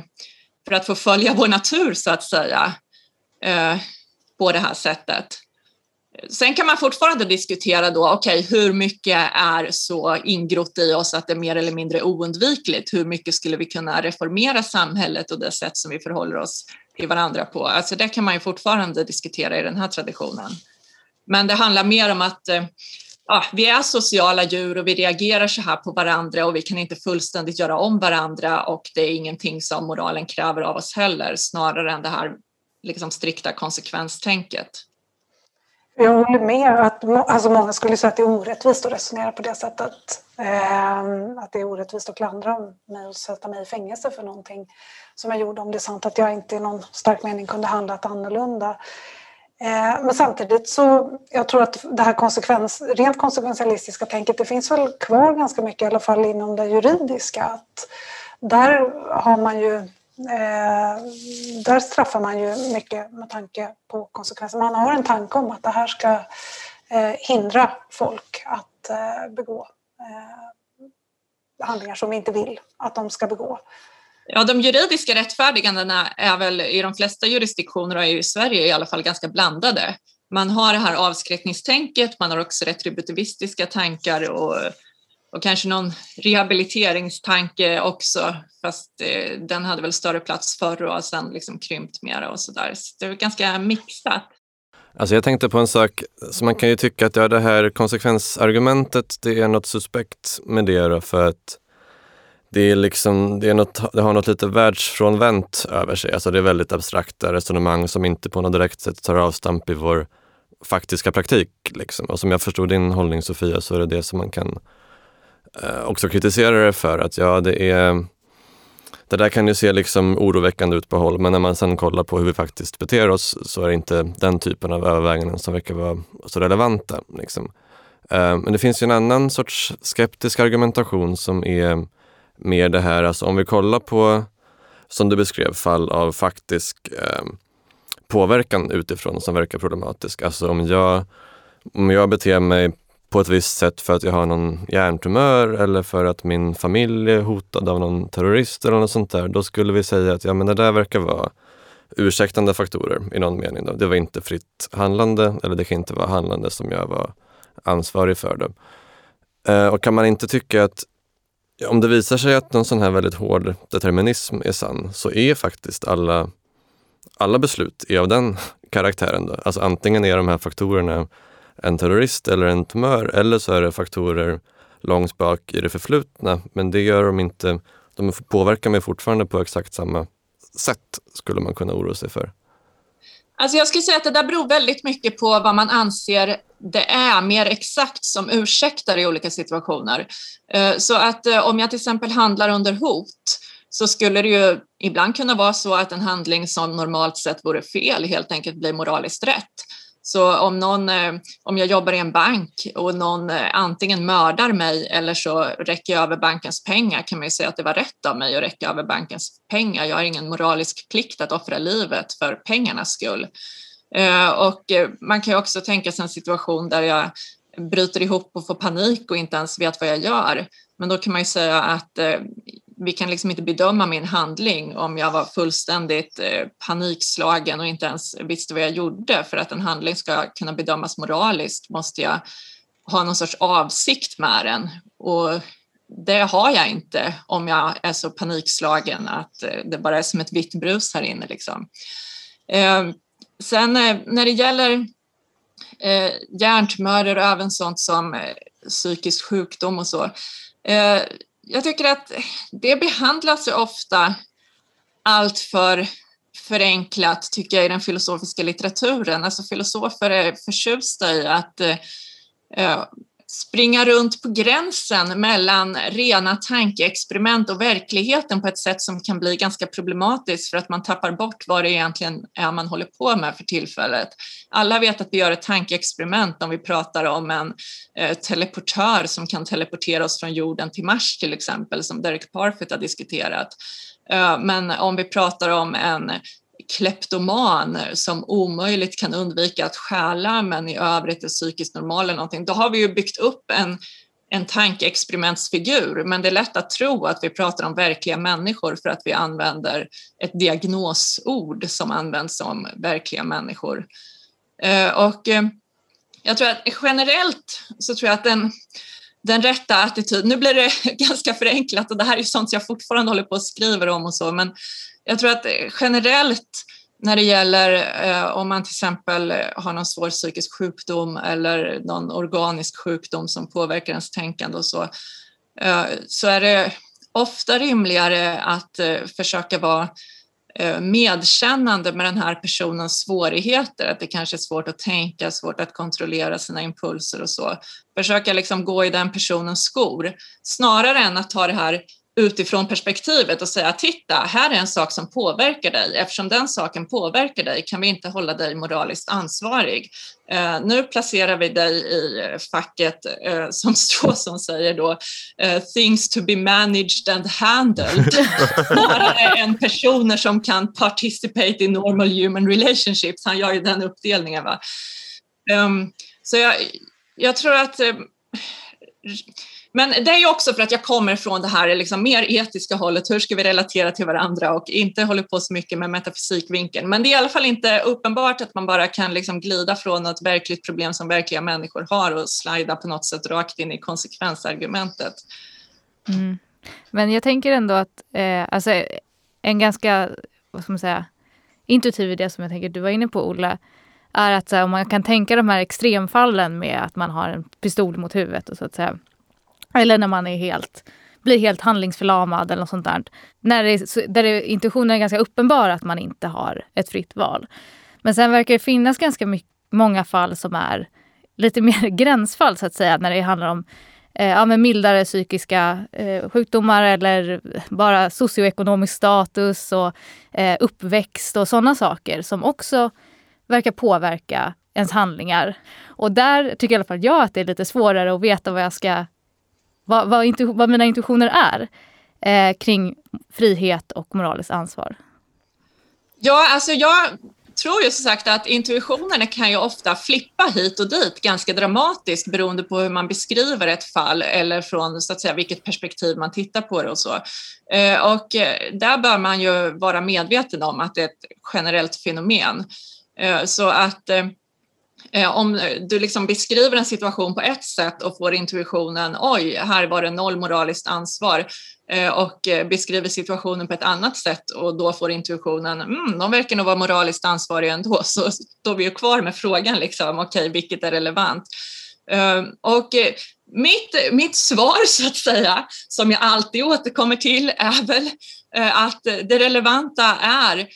för att få följa vår natur så att säga. Eh, på det här sättet. Sen kan man fortfarande diskutera då, okej, okay, hur mycket är så ingrott i oss att det är mer eller mindre oundvikligt? Hur mycket skulle vi kunna reformera samhället och det sätt som vi förhåller oss till varandra på? Alltså det kan man ju fortfarande diskutera i den här traditionen. Men det handlar mer om att eh, ja, vi är sociala djur och vi reagerar så här på varandra och vi kan inte fullständigt göra om varandra och det är ingenting som moralen kräver av oss heller, snarare än det här liksom strikta konsekvenstänket. Jag håller med. Att, alltså många skulle säga att det är orättvist att resonera på det sättet. Eh, att det är orättvist att klandra mig och sätta mig i fängelse för någonting som jag gjorde om det är sant att jag inte i någon stark mening kunde handlat annorlunda. Eh, men samtidigt så jag tror att det här konsekvens, rent konsekventialistiska tänket det finns väl kvar ganska mycket i alla fall inom det juridiska. Att där har man ju Eh, där straffar man ju mycket med tanke på konsekvenser. Man har en tanke om att det här ska eh, hindra folk att eh, begå eh, handlingar som vi inte vill att de ska begå. Ja, de juridiska rättfärdigandena är väl i de flesta jurisdiktioner och i Sverige i alla fall ganska blandade. Man har det här avskräckningstänket, man har också retributivistiska tankar och och kanske någon rehabiliteringstanke också, fast eh, den hade väl större plats förr och har sen liksom krympt mera och sådär. Så det är ganska mixat. Alltså jag tänkte på en sak, så man kan ju tycka att ja, det här konsekvensargumentet, det är något suspekt med det då, för att det, är liksom, det, är något, det har något lite världsfrånvänt över sig. Alltså det är väldigt abstrakta resonemang som inte på något direkt sätt tar avstamp i vår faktiska praktik. Liksom. Och som jag förstod din hållning Sofia, så är det det som man kan eh, också kritisera det för. Att ja, det är det där kan ju se liksom oroväckande ut på håll, men när man sen kollar på hur vi faktiskt beter oss så är det inte den typen av överväganden som verkar vara så relevanta. Liksom. Eh, men det finns ju en annan sorts skeptisk argumentation som är mer det här, alltså om vi kollar på, som du beskrev, fall av faktisk eh, påverkan utifrån som verkar problematisk. Alltså om jag, om jag beter mig på ett visst sätt för att jag har någon hjärntumör eller för att min familj är hotad av någon terrorist eller något sånt där. Då skulle vi säga att ja, men det där verkar vara ursäktande faktorer i någon mening. Då. Det var inte fritt handlande eller det kan inte vara handlande som jag var ansvarig för. Då. Eh, och kan man inte tycka att om det visar sig att någon sån här väldigt hård determinism är sann så är faktiskt alla, alla beslut är av den karaktären. Då. Alltså antingen är de här faktorerna en terrorist eller en tumör eller så är det faktorer långt bak i det förflutna. Men det gör de inte, de påverkar mig fortfarande på exakt samma sätt skulle man kunna oroa sig för. Alltså jag skulle säga att det där beror väldigt mycket på vad man anser det är mer exakt som ursäktar i olika situationer. Eh, så att eh, om jag till exempel handlar under hot så skulle det ju ibland kunna vara så att en handling som normalt sett vore fel helt enkelt blir moraliskt rätt. Så om, någon, eh, om jag jobbar i en bank och någon eh, antingen mördar mig eller så räcker jag över bankens pengar kan man ju säga att det var rätt av mig att räcka över bankens pengar. Jag har ingen moralisk plikt att offra livet för pengarnas skull. Eh, och man kan ju också tänka sig en situation där jag bryter ihop och får panik och inte ens vet vad jag gör. Men då kan man ju säga att vi kan liksom inte bedöma min handling om jag var fullständigt eh, panikslagen och inte ens visste vad jag gjorde. För att en handling ska kunna bedömas moraliskt måste jag ha någon sorts avsikt med den. Och det har jag inte om jag är så panikslagen att eh, det bara är som ett vitt brus här inne. Liksom. Eh, sen när det gäller hjärntumörer och även sånt som psykisk sjukdom och så. Jag tycker att det behandlas ju ofta allt för förenklat tycker jag i den filosofiska litteraturen. Alltså filosofer är förtjusta i att eh, springa runt på gränsen mellan rena tankeexperiment och verkligheten på ett sätt som kan bli ganska problematiskt för att man tappar bort vad det egentligen är man håller på med för tillfället. Alla vet att vi gör ett tankeexperiment om vi pratar om en eh, teleportör som kan teleportera oss från jorden till Mars till exempel, som Derek Parfit har diskuterat. Eh, men om vi pratar om en kleptomaner som omöjligt kan undvika att stjäla men i övrigt är psykiskt normal eller någonting, då har vi ju byggt upp en, en tankeexperimentsfigur. Men det är lätt att tro att vi pratar om verkliga människor för att vi använder ett diagnosord som används om verkliga människor. Eh, och eh, jag tror att generellt så tror jag att den, den rätta attityden, nu blir det ganska förenklat och det här är sånt jag fortfarande håller på och skriver om och så, men jag tror att eh, generellt när det gäller eh, om man till exempel eh, har någon svår psykisk sjukdom eller någon organisk sjukdom som påverkar ens tänkande och så, eh, så är det ofta rimligare att eh, försöka vara eh, medkännande med den här personens svårigheter, att det kanske är svårt att tänka, svårt att kontrollera sina impulser och så. Försöka liksom gå i den personens skor snarare än att ta det här utifrån perspektivet och säga titta, här är en sak som påverkar dig. Eftersom den saken påverkar dig kan vi inte hålla dig moraliskt ansvarig. Uh, nu placerar vi dig i facket uh, som Stråsson säger då, uh, things to be managed and handled. Snarare än personer som kan participate in normal human relationships. Han gör ju den uppdelningen. Va? Um, så jag, jag tror att men det är ju också för att jag kommer från det här liksom mer etiska hållet. Hur ska vi relatera till varandra och inte håller på så mycket med metafysikvinkeln. Men det är i alla fall inte uppenbart att man bara kan liksom glida från något verkligt problem som verkliga människor har och slida på något sätt rakt in i konsekvensargumentet. Mm. Men jag tänker ändå att eh, alltså, en ganska vad ska man säga, intuitiv idé som jag tänker du var inne på Ola, är att här, om man kan tänka de här extremfallen med att man har en pistol mot huvudet och så att säga. Eller när man är helt, blir helt handlingsförlamad eller något sånt där. När det, där det, intuitionen är ganska uppenbar att man inte har ett fritt val. Men sen verkar det finnas ganska mycket, många fall som är lite mer gränsfall så att säga när det handlar om eh, ja, men mildare psykiska eh, sjukdomar eller bara socioekonomisk status och eh, uppväxt och sådana saker som också verkar påverka ens handlingar. Och där tycker i alla fall jag att det är lite svårare att veta vad jag ska vad, vad, intu, vad mina intuitioner är eh, kring frihet och moraliskt ansvar. Ja, alltså jag tror ju som sagt att intuitionerna kan ju ofta flippa hit och dit ganska dramatiskt beroende på hur man beskriver ett fall eller från så att säga vilket perspektiv man tittar på det och så. Eh, och eh, där bör man ju vara medveten om att det är ett generellt fenomen. Eh, så att Eh, om du liksom beskriver en situation på ett sätt och får intuitionen oj, här var det noll moraliskt ansvar, eh, och eh, beskriver situationen på ett annat sätt och då får intuitionen, mm, de verkar nog vara moraliskt ansvariga ändå, så står vi ju kvar med frågan, liksom, okej, okay, vilket är relevant? Och mitt, mitt svar, så att säga, som jag alltid återkommer till, är väl att det relevanta är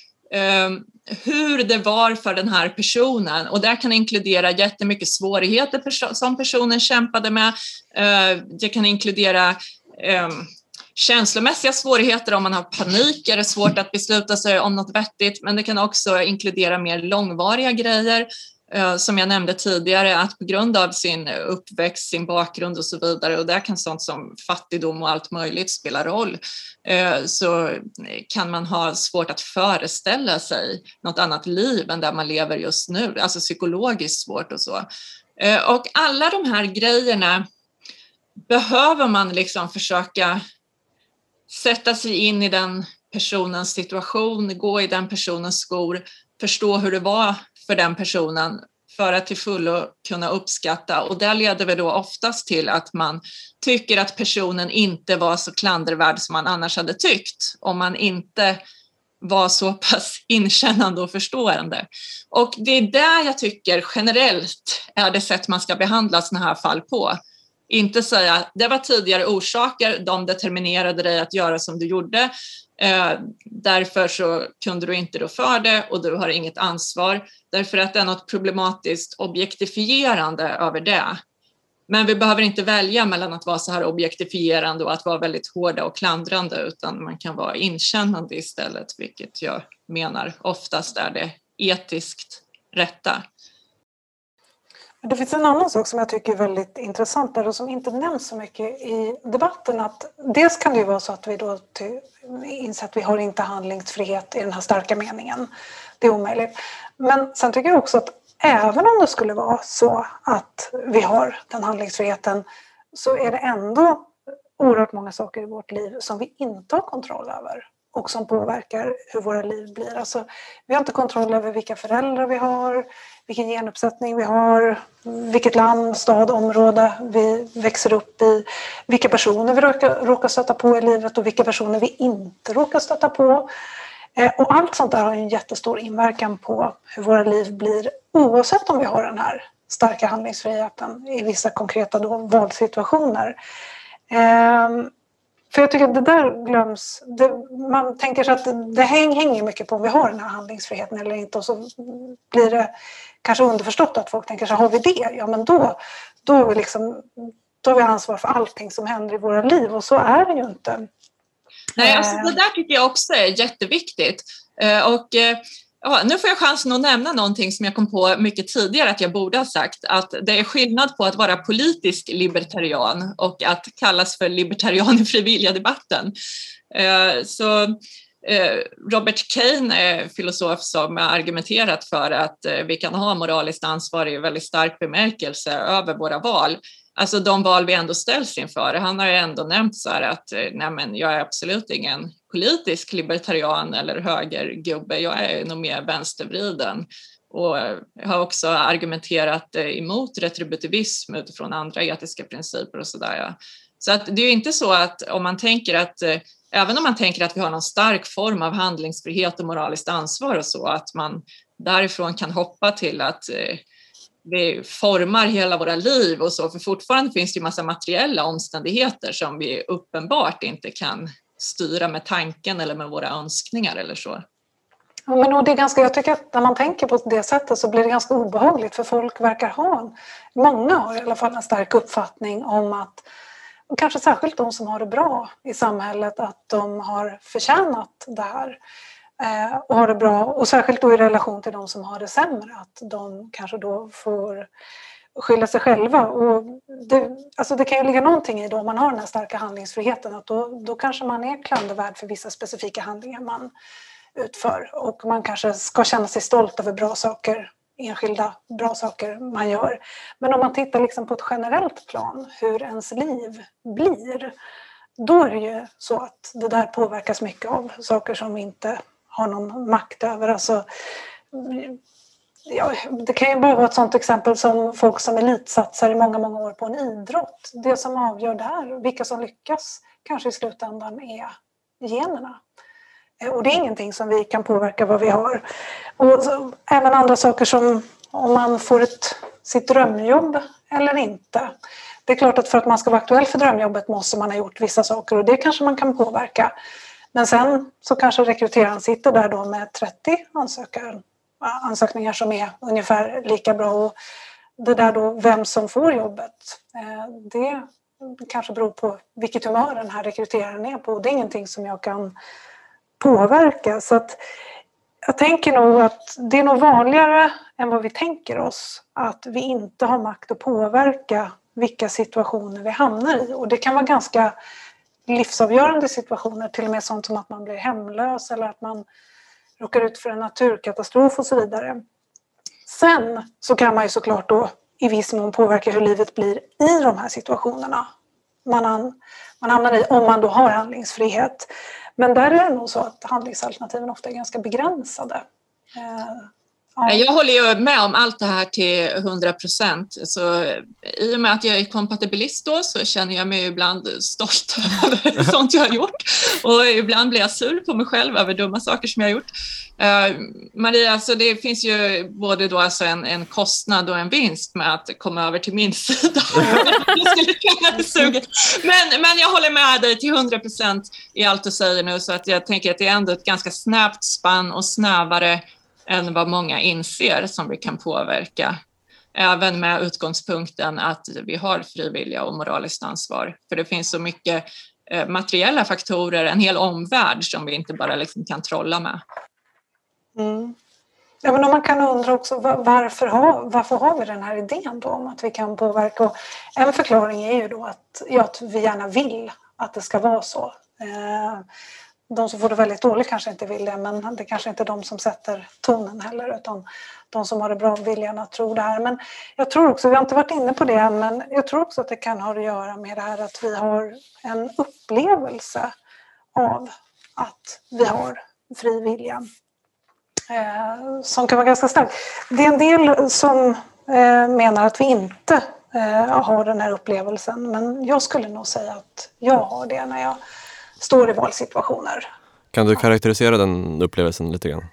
hur det var för den här personen. Och det kan inkludera jättemycket svårigheter som personen kämpade med. Eh, det kan inkludera ehm, känslomässiga svårigheter, om man har panik är det svårt att besluta sig om något vettigt, men det kan också inkludera mer långvariga grejer. Eh, som jag nämnde tidigare, att på grund av sin uppväxt, sin bakgrund och så vidare, och där kan sånt som fattigdom och allt möjligt spela roll, eh, så kan man ha svårt att föreställa sig något annat liv än där man lever just nu, alltså psykologiskt svårt och så. Eh, och alla de här grejerna behöver man liksom försöka sätta sig in i den personens situation, gå i den personens skor, förstå hur det var för den personen för att till fullo kunna uppskatta och det leder väl då oftast till att man tycker att personen inte var så klandervärd som man annars hade tyckt om man inte var så pass inkännande och förstående. Och det är där jag tycker generellt är det sätt man ska behandla sådana här fall på. Inte säga det var tidigare orsaker, de determinerade dig att göra som du gjorde. Eh, därför så kunde du inte rå för det och du har inget ansvar. Därför att det är något problematiskt objektifierande över det. Men vi behöver inte välja mellan att vara så här objektifierande och att vara väldigt hårda och klandrande utan man kan vara inkännande istället, vilket jag menar oftast är det etiskt rätta. Det finns en annan sak som jag tycker är väldigt intressant där och som inte nämns så mycket i debatten. Att dels kan det ju vara så att vi då inser att vi har inte handlingsfrihet i den här starka meningen. Det är omöjligt. Men sen tycker jag också att även om det skulle vara så att vi har den handlingsfriheten så är det ändå oerhört många saker i vårt liv som vi inte har kontroll över och som påverkar hur våra liv blir. Alltså, vi har inte kontroll över vilka föräldrar vi har, vilken genuppsättning vi har, vilket land, stad, område vi växer upp i, vilka personer vi råkar, råkar stöta på i livet och vilka personer vi inte råkar stöta på. Eh, och allt sånt där har en jättestor inverkan på hur våra liv blir oavsett om vi har den här starka handlingsfriheten i vissa konkreta då, valsituationer. Ehm, för jag tycker att det där glöms. Det, man tänker sig att det, det hänger mycket på om vi har den här handlingsfriheten eller inte och så blir det kanske underförstått att folk tänker så har vi det, ja men då, då, är vi liksom, då har vi ansvar för allting som händer i våra liv och så är det ju inte. Nej, alltså det där tycker jag också är jätteviktigt. Eh, och eh, Ja, nu får jag chansen att nämna någonting som jag kom på mycket tidigare att jag borde ha sagt, att det är skillnad på att vara politisk libertarian och att kallas för libertarian i frivilligdebatten. Eh, så eh, Robert Kane är filosof som har argumenterat för att eh, vi kan ha moraliskt ansvar i väldigt stark bemärkelse över våra val alltså de val vi ändå ställs inför. Han har ju ändå nämnt så här att eh, nej men jag är absolut ingen politisk libertarian eller högergubbe, jag är nog mer vänstervriden och eh, har också argumenterat eh, emot retributivism utifrån andra etiska principer och sådär. Så att det är ju inte så att om man tänker att även om man tänker att vi har någon stark form av handlingsfrihet och moraliskt ansvar och så, att man därifrån kan hoppa till att det formar hela våra liv och så, för fortfarande finns det ju massa materiella omständigheter som vi uppenbart inte kan styra med tanken eller med våra önskningar eller så. Ja, men det är ganska, jag tycker att när man tänker på det sättet så blir det ganska obehagligt för folk verkar ha, många har i alla fall en stark uppfattning om att kanske särskilt de som har det bra i samhället, att de har förtjänat det här Eh, och har det bra. Och särskilt då i relation till de som har det sämre, att de kanske då får skylla sig själva. Och det, alltså det kan ju ligga någonting i då om man har den här starka handlingsfriheten att då, då kanske man är klandervärd för vissa specifika handlingar man utför och man kanske ska känna sig stolt över bra saker enskilda bra saker man gör. Men om man tittar liksom på ett generellt plan, hur ens liv blir, då är det ju så att det där påverkas mycket av saker som inte har någon makt över. Alltså, ja, det kan ju bara vara ett sådant exempel som folk som elitsatsar i många, många år på en idrott. Det som avgör där, vilka som lyckas, kanske i slutändan är generna. Eh, och det är ingenting som vi kan påverka vad vi har. Och så, även andra saker som om man får ett, sitt drömjobb eller inte. Det är klart att för att man ska vara aktuell för drömjobbet måste man ha gjort vissa saker och det kanske man kan påverka. Men sen så kanske rekryteraren sitter där då med 30 ansökare, ansökningar som är ungefär lika bra. Och det där då, vem som får jobbet, eh, det kanske beror på vilket humör den här rekryteraren är på. Det är ingenting som jag kan påverka. Så att jag tänker nog att det är nog vanligare än vad vi tänker oss att vi inte har makt att påverka vilka situationer vi hamnar i. Och det kan vara ganska livsavgörande situationer, till och med sånt som att man blir hemlös eller att man råkar ut för en naturkatastrof och så vidare. Sen så kan man ju såklart då i viss mån påverka hur livet blir i de här situationerna man, man hamnar i om man då har handlingsfrihet. Men där är det nog så att handlingsalternativen ofta är ganska begränsade. Eh, Ja. Jag håller ju med om allt det här till 100 procent. Eh, I och med att jag är kompatibilist då så känner jag mig ibland stolt över sånt jag har gjort och ibland blir jag sur på mig själv över dumma saker som jag har gjort. Uh, Maria, alltså det finns ju både då alltså en, en kostnad och en vinst med att komma över till min sida. men, men jag håller med dig till 100 procent i allt du säger nu så att jag tänker att det är ändå ett ganska snävt spann och snävare än vad många inser som vi kan påverka. Även med utgångspunkten att vi har frivilliga och moraliskt ansvar. För det finns så mycket eh, materiella faktorer, en hel omvärld som vi inte bara liksom kan trolla med. Mm. Ja, men man kan undra också varför har, varför har vi den här idén då om att vi kan påverka? Och en förklaring är ju då att, ja, att vi gärna vill att det ska vara så. Eh, de som får det väldigt dåligt kanske inte vill det men det kanske inte är de som sätter tonen heller utan de som har det bra vill gärna tro det här. Men jag tror också, vi har inte varit inne på det än, men jag tror också att det kan ha att göra med det här att vi har en upplevelse av att vi har fri vilja eh, som kan vara ganska stark. Det är en del som eh, menar att vi inte eh, har den här upplevelsen men jag skulle nog säga att jag har det när jag står i valsituationer. Kan du karaktärisera den upplevelsen lite grann?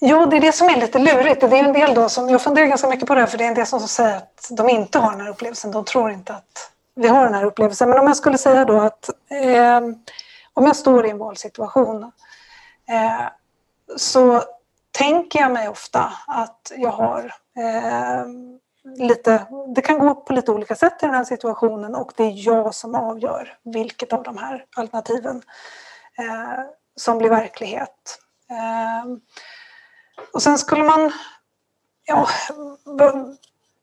Jo, det är det som är lite lurigt. Det är en del då som, jag funderar ganska mycket på det här, för det är en del som säger att de inte har den här upplevelsen. De tror inte att vi har den här upplevelsen. Men om jag skulle säga då att eh, om jag står i en valsituation eh, så tänker jag mig ofta att jag har eh, lite, det kan gå på lite olika sätt i den här situationen och det är jag som avgör vilket av de här alternativen eh, som blir verklighet. Eh, och sen skulle man, ja,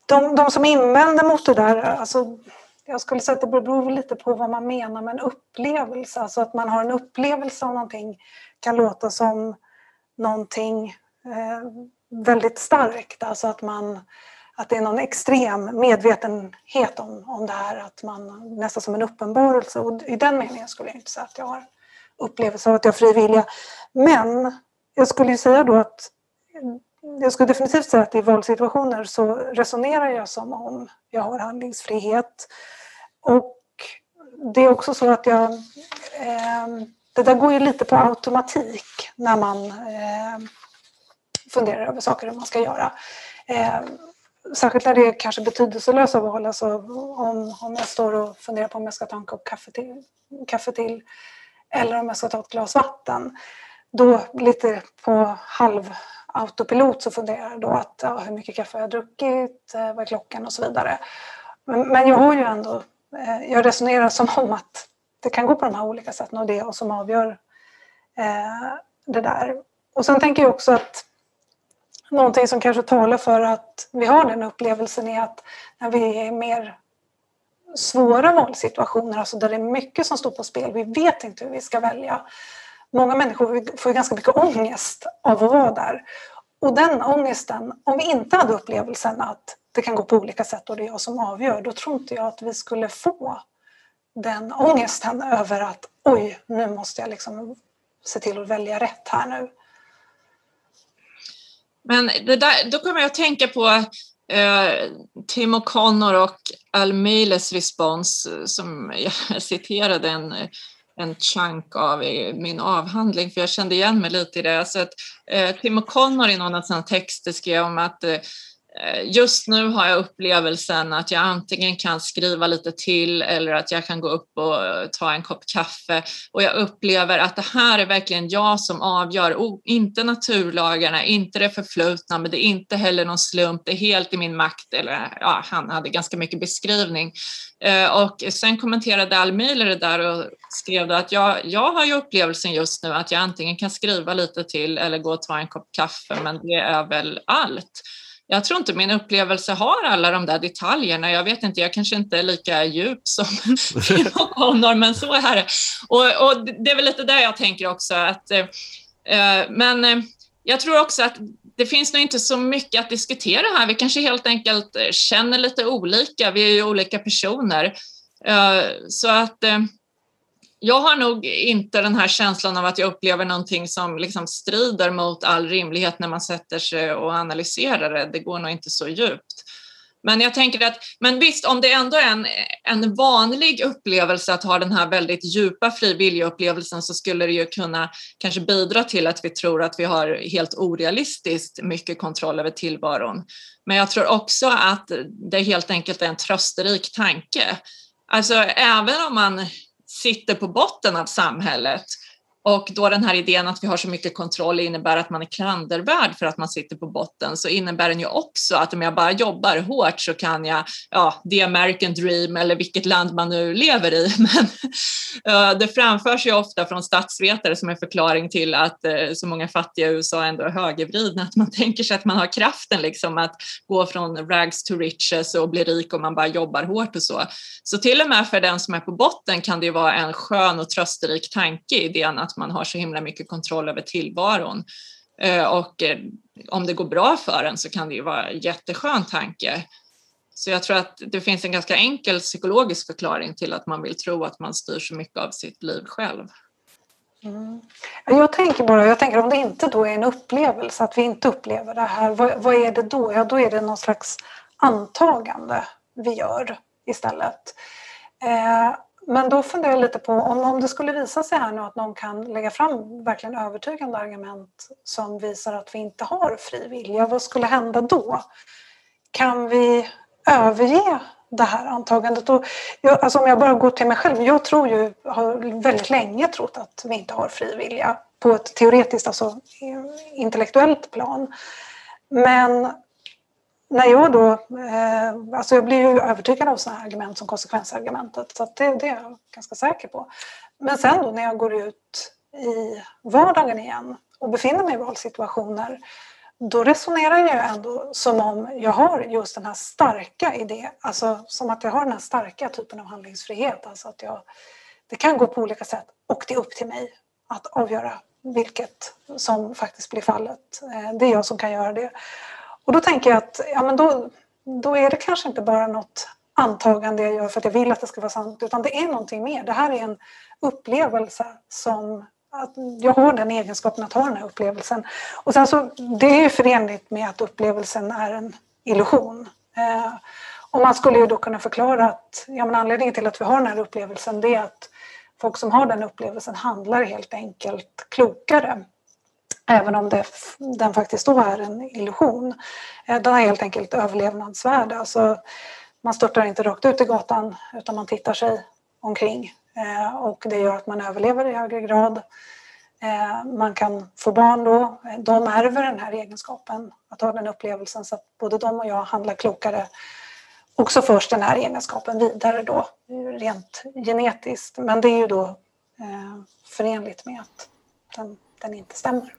de, de som invänder mot det där, alltså, jag skulle säga att det beror lite på vad man menar med en upplevelse. Alltså att man har en upplevelse av någonting kan låta som någonting eh, väldigt starkt. Alltså att man att det är någon extrem medvetenhet om, om det här, att man nästan som en uppenbarelse. Och i den meningen skulle jag inte säga att jag har upplevelse av att jag har fri vilja. Men jag skulle ju säga då att jag skulle definitivt säga att i valsituationer så resonerar jag som om jag har handlingsfrihet. Och det är också så att jag... Eh, det där går ju lite på automatik när man eh, funderar över saker man ska göra. Eh, särskilt när det är kanske betydelselösa val, alltså om, om jag står och funderar på om jag ska ta en kopp kaffe till, kaffe till eller om jag ska ta ett glas vatten. Då lite på halv autopilot så funderar jag då att ja, hur mycket kaffe har jag druckit, eh, vad är klockan och så vidare. Men, men jag har ju ändå, eh, jag resonerar som om att det kan gå på de här olika sätten och det är jag som avgör eh, det där. Och sen tänker jag också att någonting som kanske talar för att vi har den upplevelsen är att när vi är mer svåra valsituationer, alltså där det är mycket som står på spel, vi vet inte hur vi ska välja. Många människor får ganska mycket ångest av att vara där. Och den ångesten, om vi inte hade upplevelsen att det kan gå på olika sätt och det är jag som avgör, då tror inte jag att vi skulle få den ångesten över att oj, nu måste jag liksom se till att välja rätt här nu. Men det där, då kommer jag att tänka på eh, Tim O'Connor och Al Miles respons eh, som jag citerade en, en chunk av i min avhandling för jag kände igen mig lite i det. Så att, eh, Tim O'Connor i någon av sina texter skrev om att Eh, Eh, just nu har jag upplevelsen att jag antingen kan skriva lite till eller att jag kan gå upp och ta en kopp kaffe och jag upplever att det här är verkligen jag som avgör, oh, inte naturlagarna, inte det förflutna, men det är inte heller någon slump, det är helt i min makt. Eller ja, han hade ganska mycket beskrivning. Eh, och sen kommenterade Almile det där och skrev att jag, jag har ju upplevelsen just nu att jag antingen kan skriva lite till eller gå och ta en kopp kaffe, men det är väl allt jag tror inte min upplevelse har alla de där detaljerna. Jag vet inte, jag kanske inte är lika djup som Connor, men så är det. Och, och, det är väl lite där jag tänker också att, eh, eh, men eh, jag tror också att det finns nog inte så mycket att diskutera här. Vi kanske helt enkelt känner lite olika. Vi är ju olika personer. Eh, så att eh, jag har nog inte den här känslan av att jag upplever någonting som liksom strider mot all rimlighet när man sätter sig och analyserar det. Det går nog inte så djupt. Men jag tänker att, men visst, om det ändå är en, en vanlig upplevelse att ha den här väldigt djupa frivilligupplevelsen så skulle det ju kunna kanske bidra till att vi tror att vi har helt orealistiskt mycket kontroll över tillvaron. Men jag tror också att det helt enkelt är en trösterik tanke. Alltså även om man sitter på botten av samhället och då den här idén att vi har så mycket kontroll innebär att man är klandervärd för att man sitter på botten så innebär den ju också att om jag bara jobbar hårt så kan jag, ja, the American dream eller vilket land man nu lever i. Men eh, det framförs ju ofta från statsvetare som en förklaring till att eh, så många fattiga i USA ändå är högervridna, att man tänker sig att man har kraften liksom att gå från rags to riches och bli rik om man bara jobbar hårt och så. Så till och med för den som är på botten kan det ju vara en skön och trösterik tanke idén att att man har så himla mycket kontroll över tillvaron. Eh, och eh, om det går bra för en så kan det ju vara en jätteskön tanke. Så jag tror att det finns en ganska enkel psykologisk förklaring till att man vill tro att man styr så mycket av sitt liv själv. Mm. Jag tänker bara, jag tänker om det inte då är en upplevelse, att vi inte upplever det här, vad, vad är det då? Ja, då är det någon slags antagande vi gör istället. Eh, men då funderar jag lite på om, om det skulle visa sig här nu att någon kan lägga fram verkligen övertygande argument som visar att vi inte har fri vilja, vad skulle hända då? Kan vi överge det här antagandet? Och jag, alltså om jag bara går till mig själv, jag tror ju, har väldigt länge trott att vi inte har fri vilja på ett teoretiskt, alltså intellektuellt plan. Men när jag då, eh, alltså jag blir ju övertygad av sådana argument som konsekvensargumentet, så det, det, är jag ganska säker på. Men sen då när jag går ut i vardagen igen och befinner mig i valsituationer, då resonerar jag ändå som om jag har just den här starka idén, alltså som att jag har den här starka typen av handlingsfrihet, alltså att jag, det kan gå på olika sätt och det är upp till mig att avgöra vilket som faktiskt blir fallet. Eh, det är jag som kan göra det. Och då tänker jag att ja, men då, då är det kanske inte bara något antagande jag gör för att jag vill att det ska vara sant, utan det är någonting mer. Det här är en upplevelse som att jag har den egenskapen att ha den här upplevelsen. Och sen så, det är ju förenligt med att upplevelsen är en illusion. Eh, och man skulle ju då kunna förklara att ja, men anledningen till att vi har den här upplevelsen det är att folk som har den upplevelsen handlar helt enkelt klokare Även om det, den faktiskt då är en illusion. Eh, den har helt enkelt överlevnadsvärde. Alltså, man störtar inte rakt ut i gatan utan man tittar sig omkring eh, och det gör att man överlever i högre grad. Eh, man kan få barn då, de ärver den här egenskapen, att ha den upplevelsen så att både de och jag handlar klokare. Och så förs den här egenskapen vidare då, rent genetiskt. Men det är ju då förenligt med att den, den inte stämmer.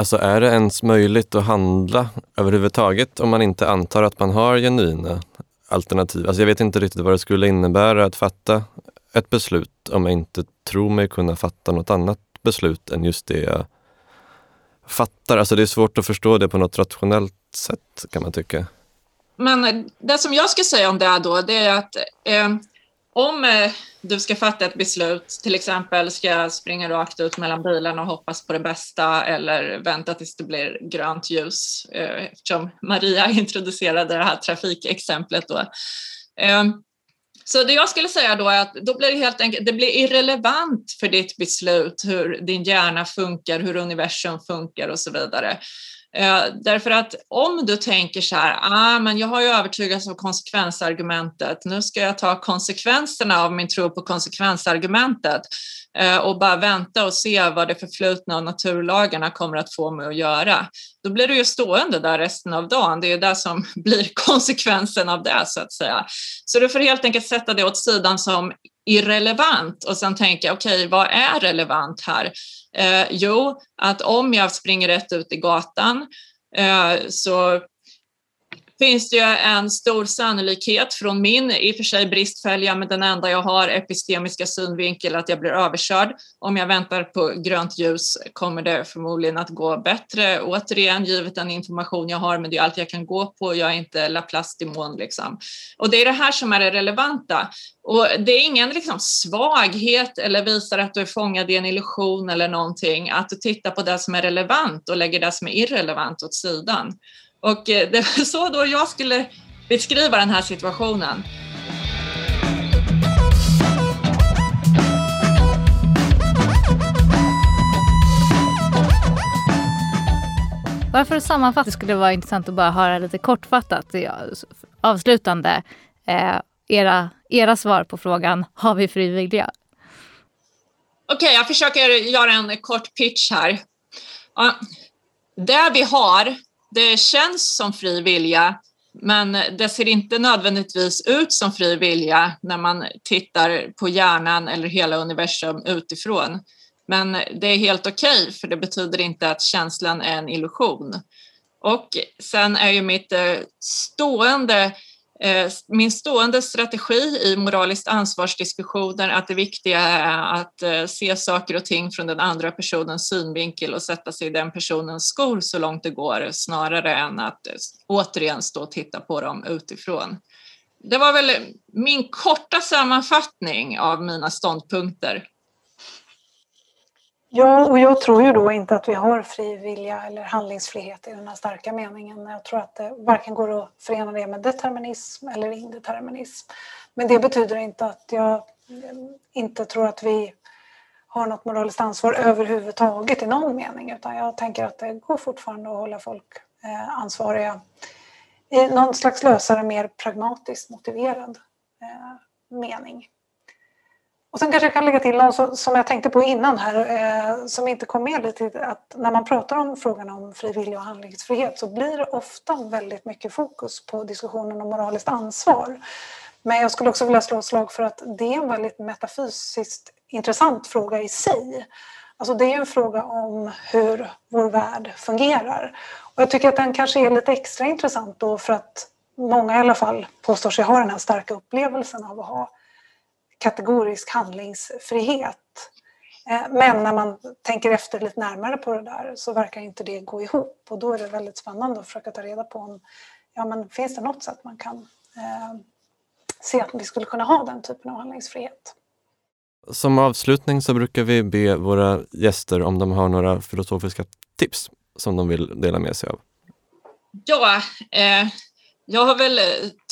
Alltså är det ens möjligt att handla överhuvudtaget om man inte antar att man har genuina alternativ? Alltså jag vet inte riktigt vad det skulle innebära att fatta ett beslut om jag inte tror mig kunna fatta något annat beslut än just det jag fattar. Alltså det är svårt att förstå det på något rationellt sätt kan man tycka. Men det som jag ska säga om det då, det är att eh, om eh, du ska fatta ett beslut, till exempel ska jag springa rakt ut mellan bilarna och hoppas på det bästa eller vänta tills det blir grönt ljus, eh, eftersom Maria introducerade det här trafikexemplet då. Ehm, så det jag skulle säga då är att då blir det helt enkelt, det blir irrelevant för ditt beslut hur din hjärna funkar, hur universum funkar och så vidare. Eh, därför att om du tänker så här, ah, men jag har ju övertygats av konsekvensargumentet, nu ska jag ta konsekvenserna av min tro på konsekvensargumentet eh, och bara vänta och se vad det förflutna och naturlagarna kommer att få mig att göra. Då blir du ju stående där resten av dagen. Det är det som blir konsekvensen av det så att säga. Så du får helt enkelt sätta det åt sidan som irrelevant och sen tänka okej, okay, vad är relevant här? Eh, jo, att om jag springer rätt ut i gatan eh, så finns det ju en stor sannolikhet från min, i och för sig bristfälliga, men den enda jag har, epistemiska synvinkel, att jag blir överkörd. Om jag väntar på grönt ljus kommer det förmodligen att gå bättre, återigen, givet den information jag har, men det är allt jag kan gå på, jag är inte Laplace-demon liksom. Och det är det här som är det relevanta. Och det är ingen liksom svaghet eller visar att du är fångad i en illusion eller någonting, att du tittar på det som är relevant och lägger det som är irrelevant åt sidan. Och eh, det var så då jag skulle beskriva den här situationen. Bara för att sammanfatta skulle det vara intressant att bara höra lite kortfattat, avslutande, eh, era, era svar på frågan, har vi frivilliga? Okej, okay, jag försöker göra en kort pitch här. Det vi har det känns som fri vilja, men det ser inte nödvändigtvis ut som fri vilja när man tittar på hjärnan eller hela universum utifrån. Men det är helt okej, okay, för det betyder inte att känslan är en illusion. Och sen är ju mitt eh, stående Eh, min stående strategi i moraliskt ansvarsdiskussioner att det viktiga är att eh, se saker och ting från den andra personens synvinkel och sätta sig i den personens skor så långt det går snarare än att eh, återigen stå och titta på dem utifrån. Det var väl min korta sammanfattning av mina ståndpunkter. Ja, och jag tror ju då inte att vi har fri vilja eller handlingsfrihet i den här starka meningen. Jag tror att det varken går att förena det med determinism eller indeterminism. Men det betyder inte att jag inte tror att vi har något moraliskt ansvar överhuvudtaget i någon mening utan jag tänker att det går fortfarande att hålla folk eh, ansvariga i någon slags lösare, mer pragmatiskt motiverad eh, mening. Och sen kanske jag kan lägga till något som jag tänkte på innan här eh, som inte kom med lite att när man pratar om frågan om frivillig och handlingsfrihet så blir det ofta väldigt mycket fokus på diskussionen om moraliskt ansvar. Men jag skulle också vilja slå ett slag för att det är en väldigt metafysiskt intressant fråga i sig. Alltså det är en fråga om hur vår värld fungerar. Och jag tycker att den kanske är lite extra intressant då för att många i alla fall påstår sig ha den här starka upplevelsen av att ha kategorisk handlingsfrihet. Eh, men när man tänker efter lite närmare på det där så verkar inte det gå ihop och då är det väldigt spännande att försöka ta reda på om ja, men finns det något sätt man kan eh, se att vi skulle kunna ha den typen av handlingsfrihet. Som avslutning så brukar vi be våra gäster om de har några filosofiska tips som de vill dela med sig av. Ja, eh, jag har väl eh,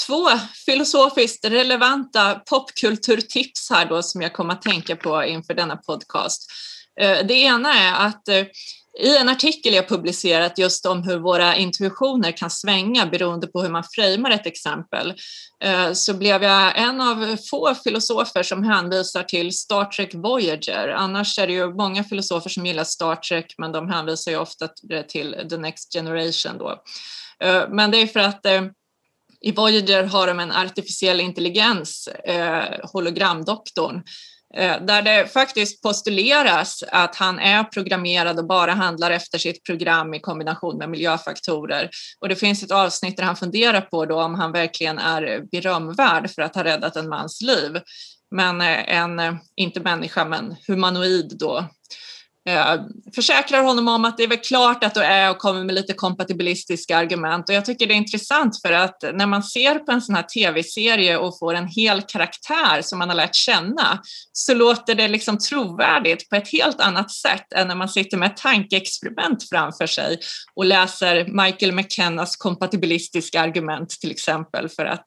två filosofiskt relevanta popkulturtips här då som jag kommer att tänka på inför denna podcast. Eh, det ena är att eh, i en artikel jag publicerat just om hur våra intuitioner kan svänga beroende på hur man framar ett exempel så blev jag en av få filosofer som hänvisar till Star Trek Voyager. Annars är det ju många filosofer som gillar Star Trek men de hänvisar ju ofta till The Next Generation då. Men det är för att i Voyager har de en artificiell intelligens, eh, hologramdoktorn, Eh, där det faktiskt postuleras att han är programmerad och bara handlar efter sitt program i kombination med miljöfaktorer. Och det finns ett avsnitt där han funderar på då om han verkligen är berömvärd för att ha räddat en mans liv. Men eh, en, eh, inte människa, men humanoid då, Eh, försäkrar honom om att det är väl klart att du är och kommer med lite kompatibilistiska argument och jag tycker det är intressant för att när man ser på en sån här tv-serie och får en hel karaktär som man har lärt känna så låter det liksom trovärdigt på ett helt annat sätt än när man sitter med ett tankeexperiment framför sig och läser Michael McKennas kompatibilistiska argument till exempel för att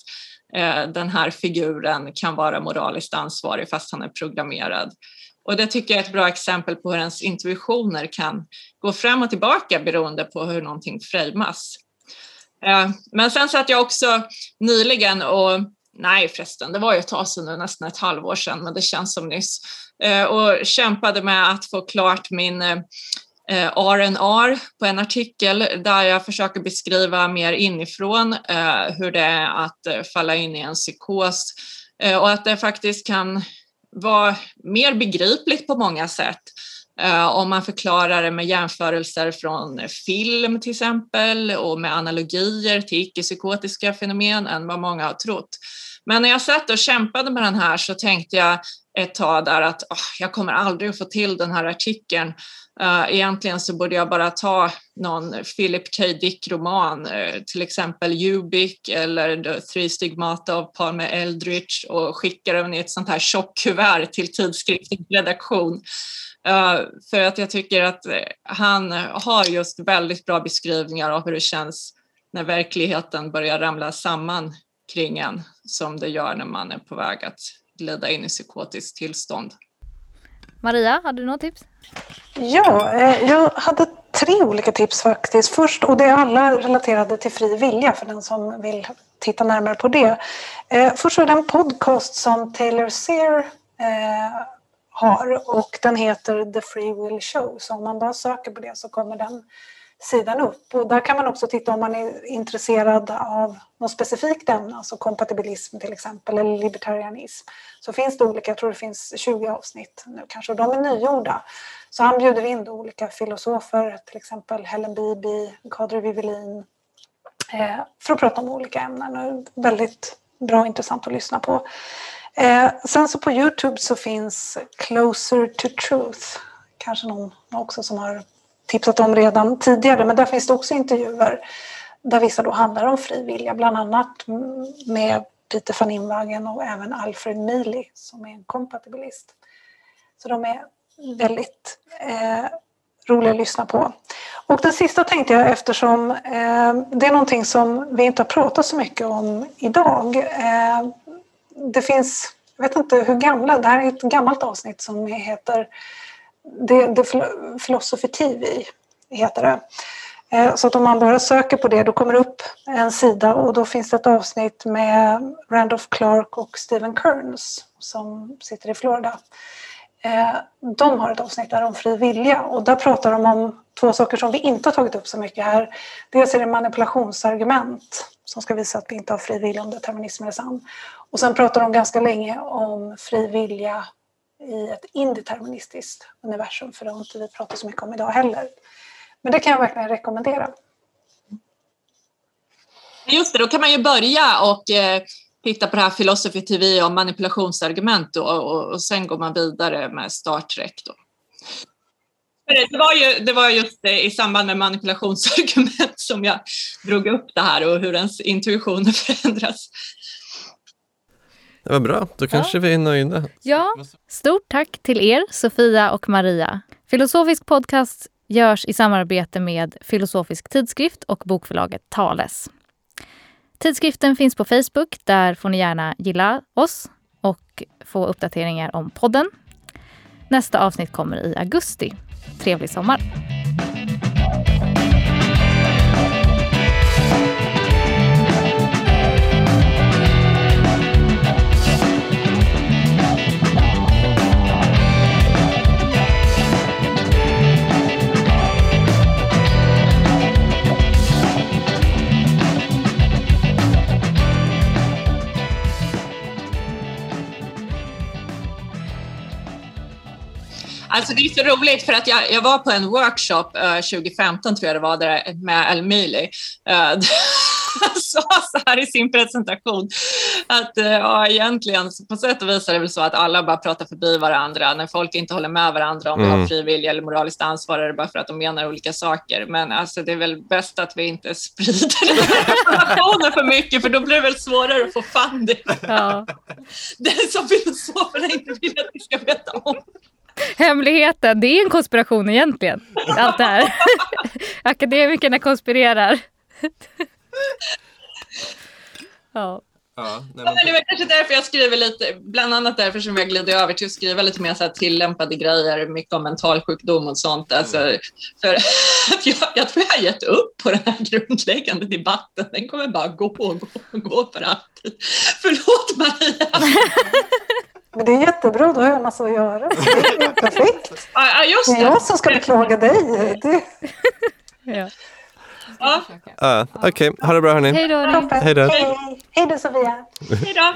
eh, den här figuren kan vara moraliskt ansvarig fast han är programmerad. Och det tycker jag är ett bra exempel på hur ens intuitioner kan gå fram och tillbaka beroende på hur någonting framas. Eh, men sen satt jag också nyligen och, nej förresten, det var ju ett tag sedan nu, nästan ett halvår sedan, men det känns som nyss, eh, och kämpade med att få klart min eh, R&R på en artikel där jag försöker beskriva mer inifrån hur det är att falla in i en psykos och att det faktiskt kan var mer begripligt på många sätt eh, om man förklarar det med jämförelser från film till exempel och med analogier till icke-psykotiska fenomen än vad många har trott. Men när jag satt och kämpade med den här så tänkte jag ett tag där att oh, jag kommer aldrig att få till den här artikeln. Eh, egentligen så borde jag bara ta någon Philip K. Dick-roman, eh, till exempel Ubik eller The Three Stigmata av Palme Eldritch och skicka den i ett sånt här tjockt kuvert till tidskriftens redaktion. För att jag tycker att han har just väldigt bra beskrivningar av hur det känns när verkligheten börjar ramla samman kring en som det gör när man är på väg att glida in i psykotiskt tillstånd. Maria, hade du något tips? Ja, eh, jag hade tre olika tips faktiskt. Först, och det är alla relaterade till fri vilja för den som vill titta närmare på det. Eh, först är det en podcast som Taylor Sear eh, har och den heter The Free Will Show. Så om man bara söker på det så kommer den sidan upp. Och där kan man också titta om man är intresserad av något specifikt ämne, alltså kompatibilism till exempel, eller libertarianism. Så finns det olika, jag tror det finns 20 avsnitt nu kanske, och de är nygjorda. Så han bjuder in olika filosofer, till exempel Helen Bibi, Kadri Vivelin, eh, för att prata om olika ämnen. Väldigt bra och intressant att lyssna på. Eh, sen så på Youtube så finns Closer to Truth, kanske någon också som har tipsat om redan tidigare, men där finns det också intervjuer där vissa då handlar om fri vilja, bland annat med Peter van Inwagen och även Alfred Mealy som är en kompatibilist. Så de är väldigt eh, roliga att lyssna på. Och den sista tänkte jag eftersom eh, det är någonting som vi inte har pratat så mycket om idag. Eh, det finns, jag vet inte hur gamla, det här är ett gammalt avsnitt som heter det, det Philosophy TV heter det. Eh, så att om man bara söker på det då kommer det upp en sida och då finns det ett avsnitt med Randolph Clark och Stephen Kearns som sitter i Florida. Eh, de har ett avsnitt där om fri vilja och där pratar de om två saker som vi inte har tagit upp så mycket här. Dels är det manipulationsargument som ska visa att vi inte har fri vilja om determinismen är sann. Och sen pratar de ganska länge om fri vilja i ett indeterministiskt universum för det har inte vi pratat så mycket om idag heller. Men det kan jag verkligen rekommendera. Just det, då kan man ju börja och eh, titta på det här Philosophy TV om manipulationsargument då, och, och sen går man vidare med Star Trek. Då. Det var, ju, det var just det, i samband med manipulationsargument som jag drog upp det här och hur ens intuitioner förändras. Det var bra, då kanske ja. vi är nöjda. Ja, stort tack till er, Sofia och Maria. Filosofisk podcast görs i samarbete med Filosofisk tidskrift och bokförlaget Tales. Tidskriften finns på Facebook. Där får ni gärna gilla oss och få uppdateringar om podden. Nästa avsnitt kommer i augusti. Trevlig sommar! Alltså det är så roligt för att jag, jag var på en workshop uh, 2015 tror jag det var där med El Mili. Uh, sa så här i sin presentation att uh, ja, egentligen på sätt och vis är det väl så att alla bara pratar förbi varandra. När folk inte håller med varandra om mm. de har frivilliga eller moraliskt ansvar är det bara för att de menar olika saker. Men alltså, det är väl bäst att vi inte sprider den informationen för mycket för då blir det väl svårare att få det. Ja. Det som filosoferna inte vill att vi ska veta om. Hemligheten, det är en konspiration egentligen. Allt det här. Akademikerna konspirerar. ja. Ja, nej, men... Det var kanske därför jag skriver lite, bland annat därför som jag glider över till att skriva lite mer så här tillämpade grejer, mycket om mentalsjukdom och sånt. Alltså, mm. för jag, jag tror jag har gett upp på den här grundläggande debatten. Den kommer bara gå och gå och gå för alltid. Förlåt Maria! Men det är jättebra, då har jag massa att göra. Det är perfekt. Ja, just det. det är jag som ska beklaga dig. Det... Ja. Ja. Uh, Okej, okay. ha det bra hörni. Hej då. Hej då Sofia. Hej då.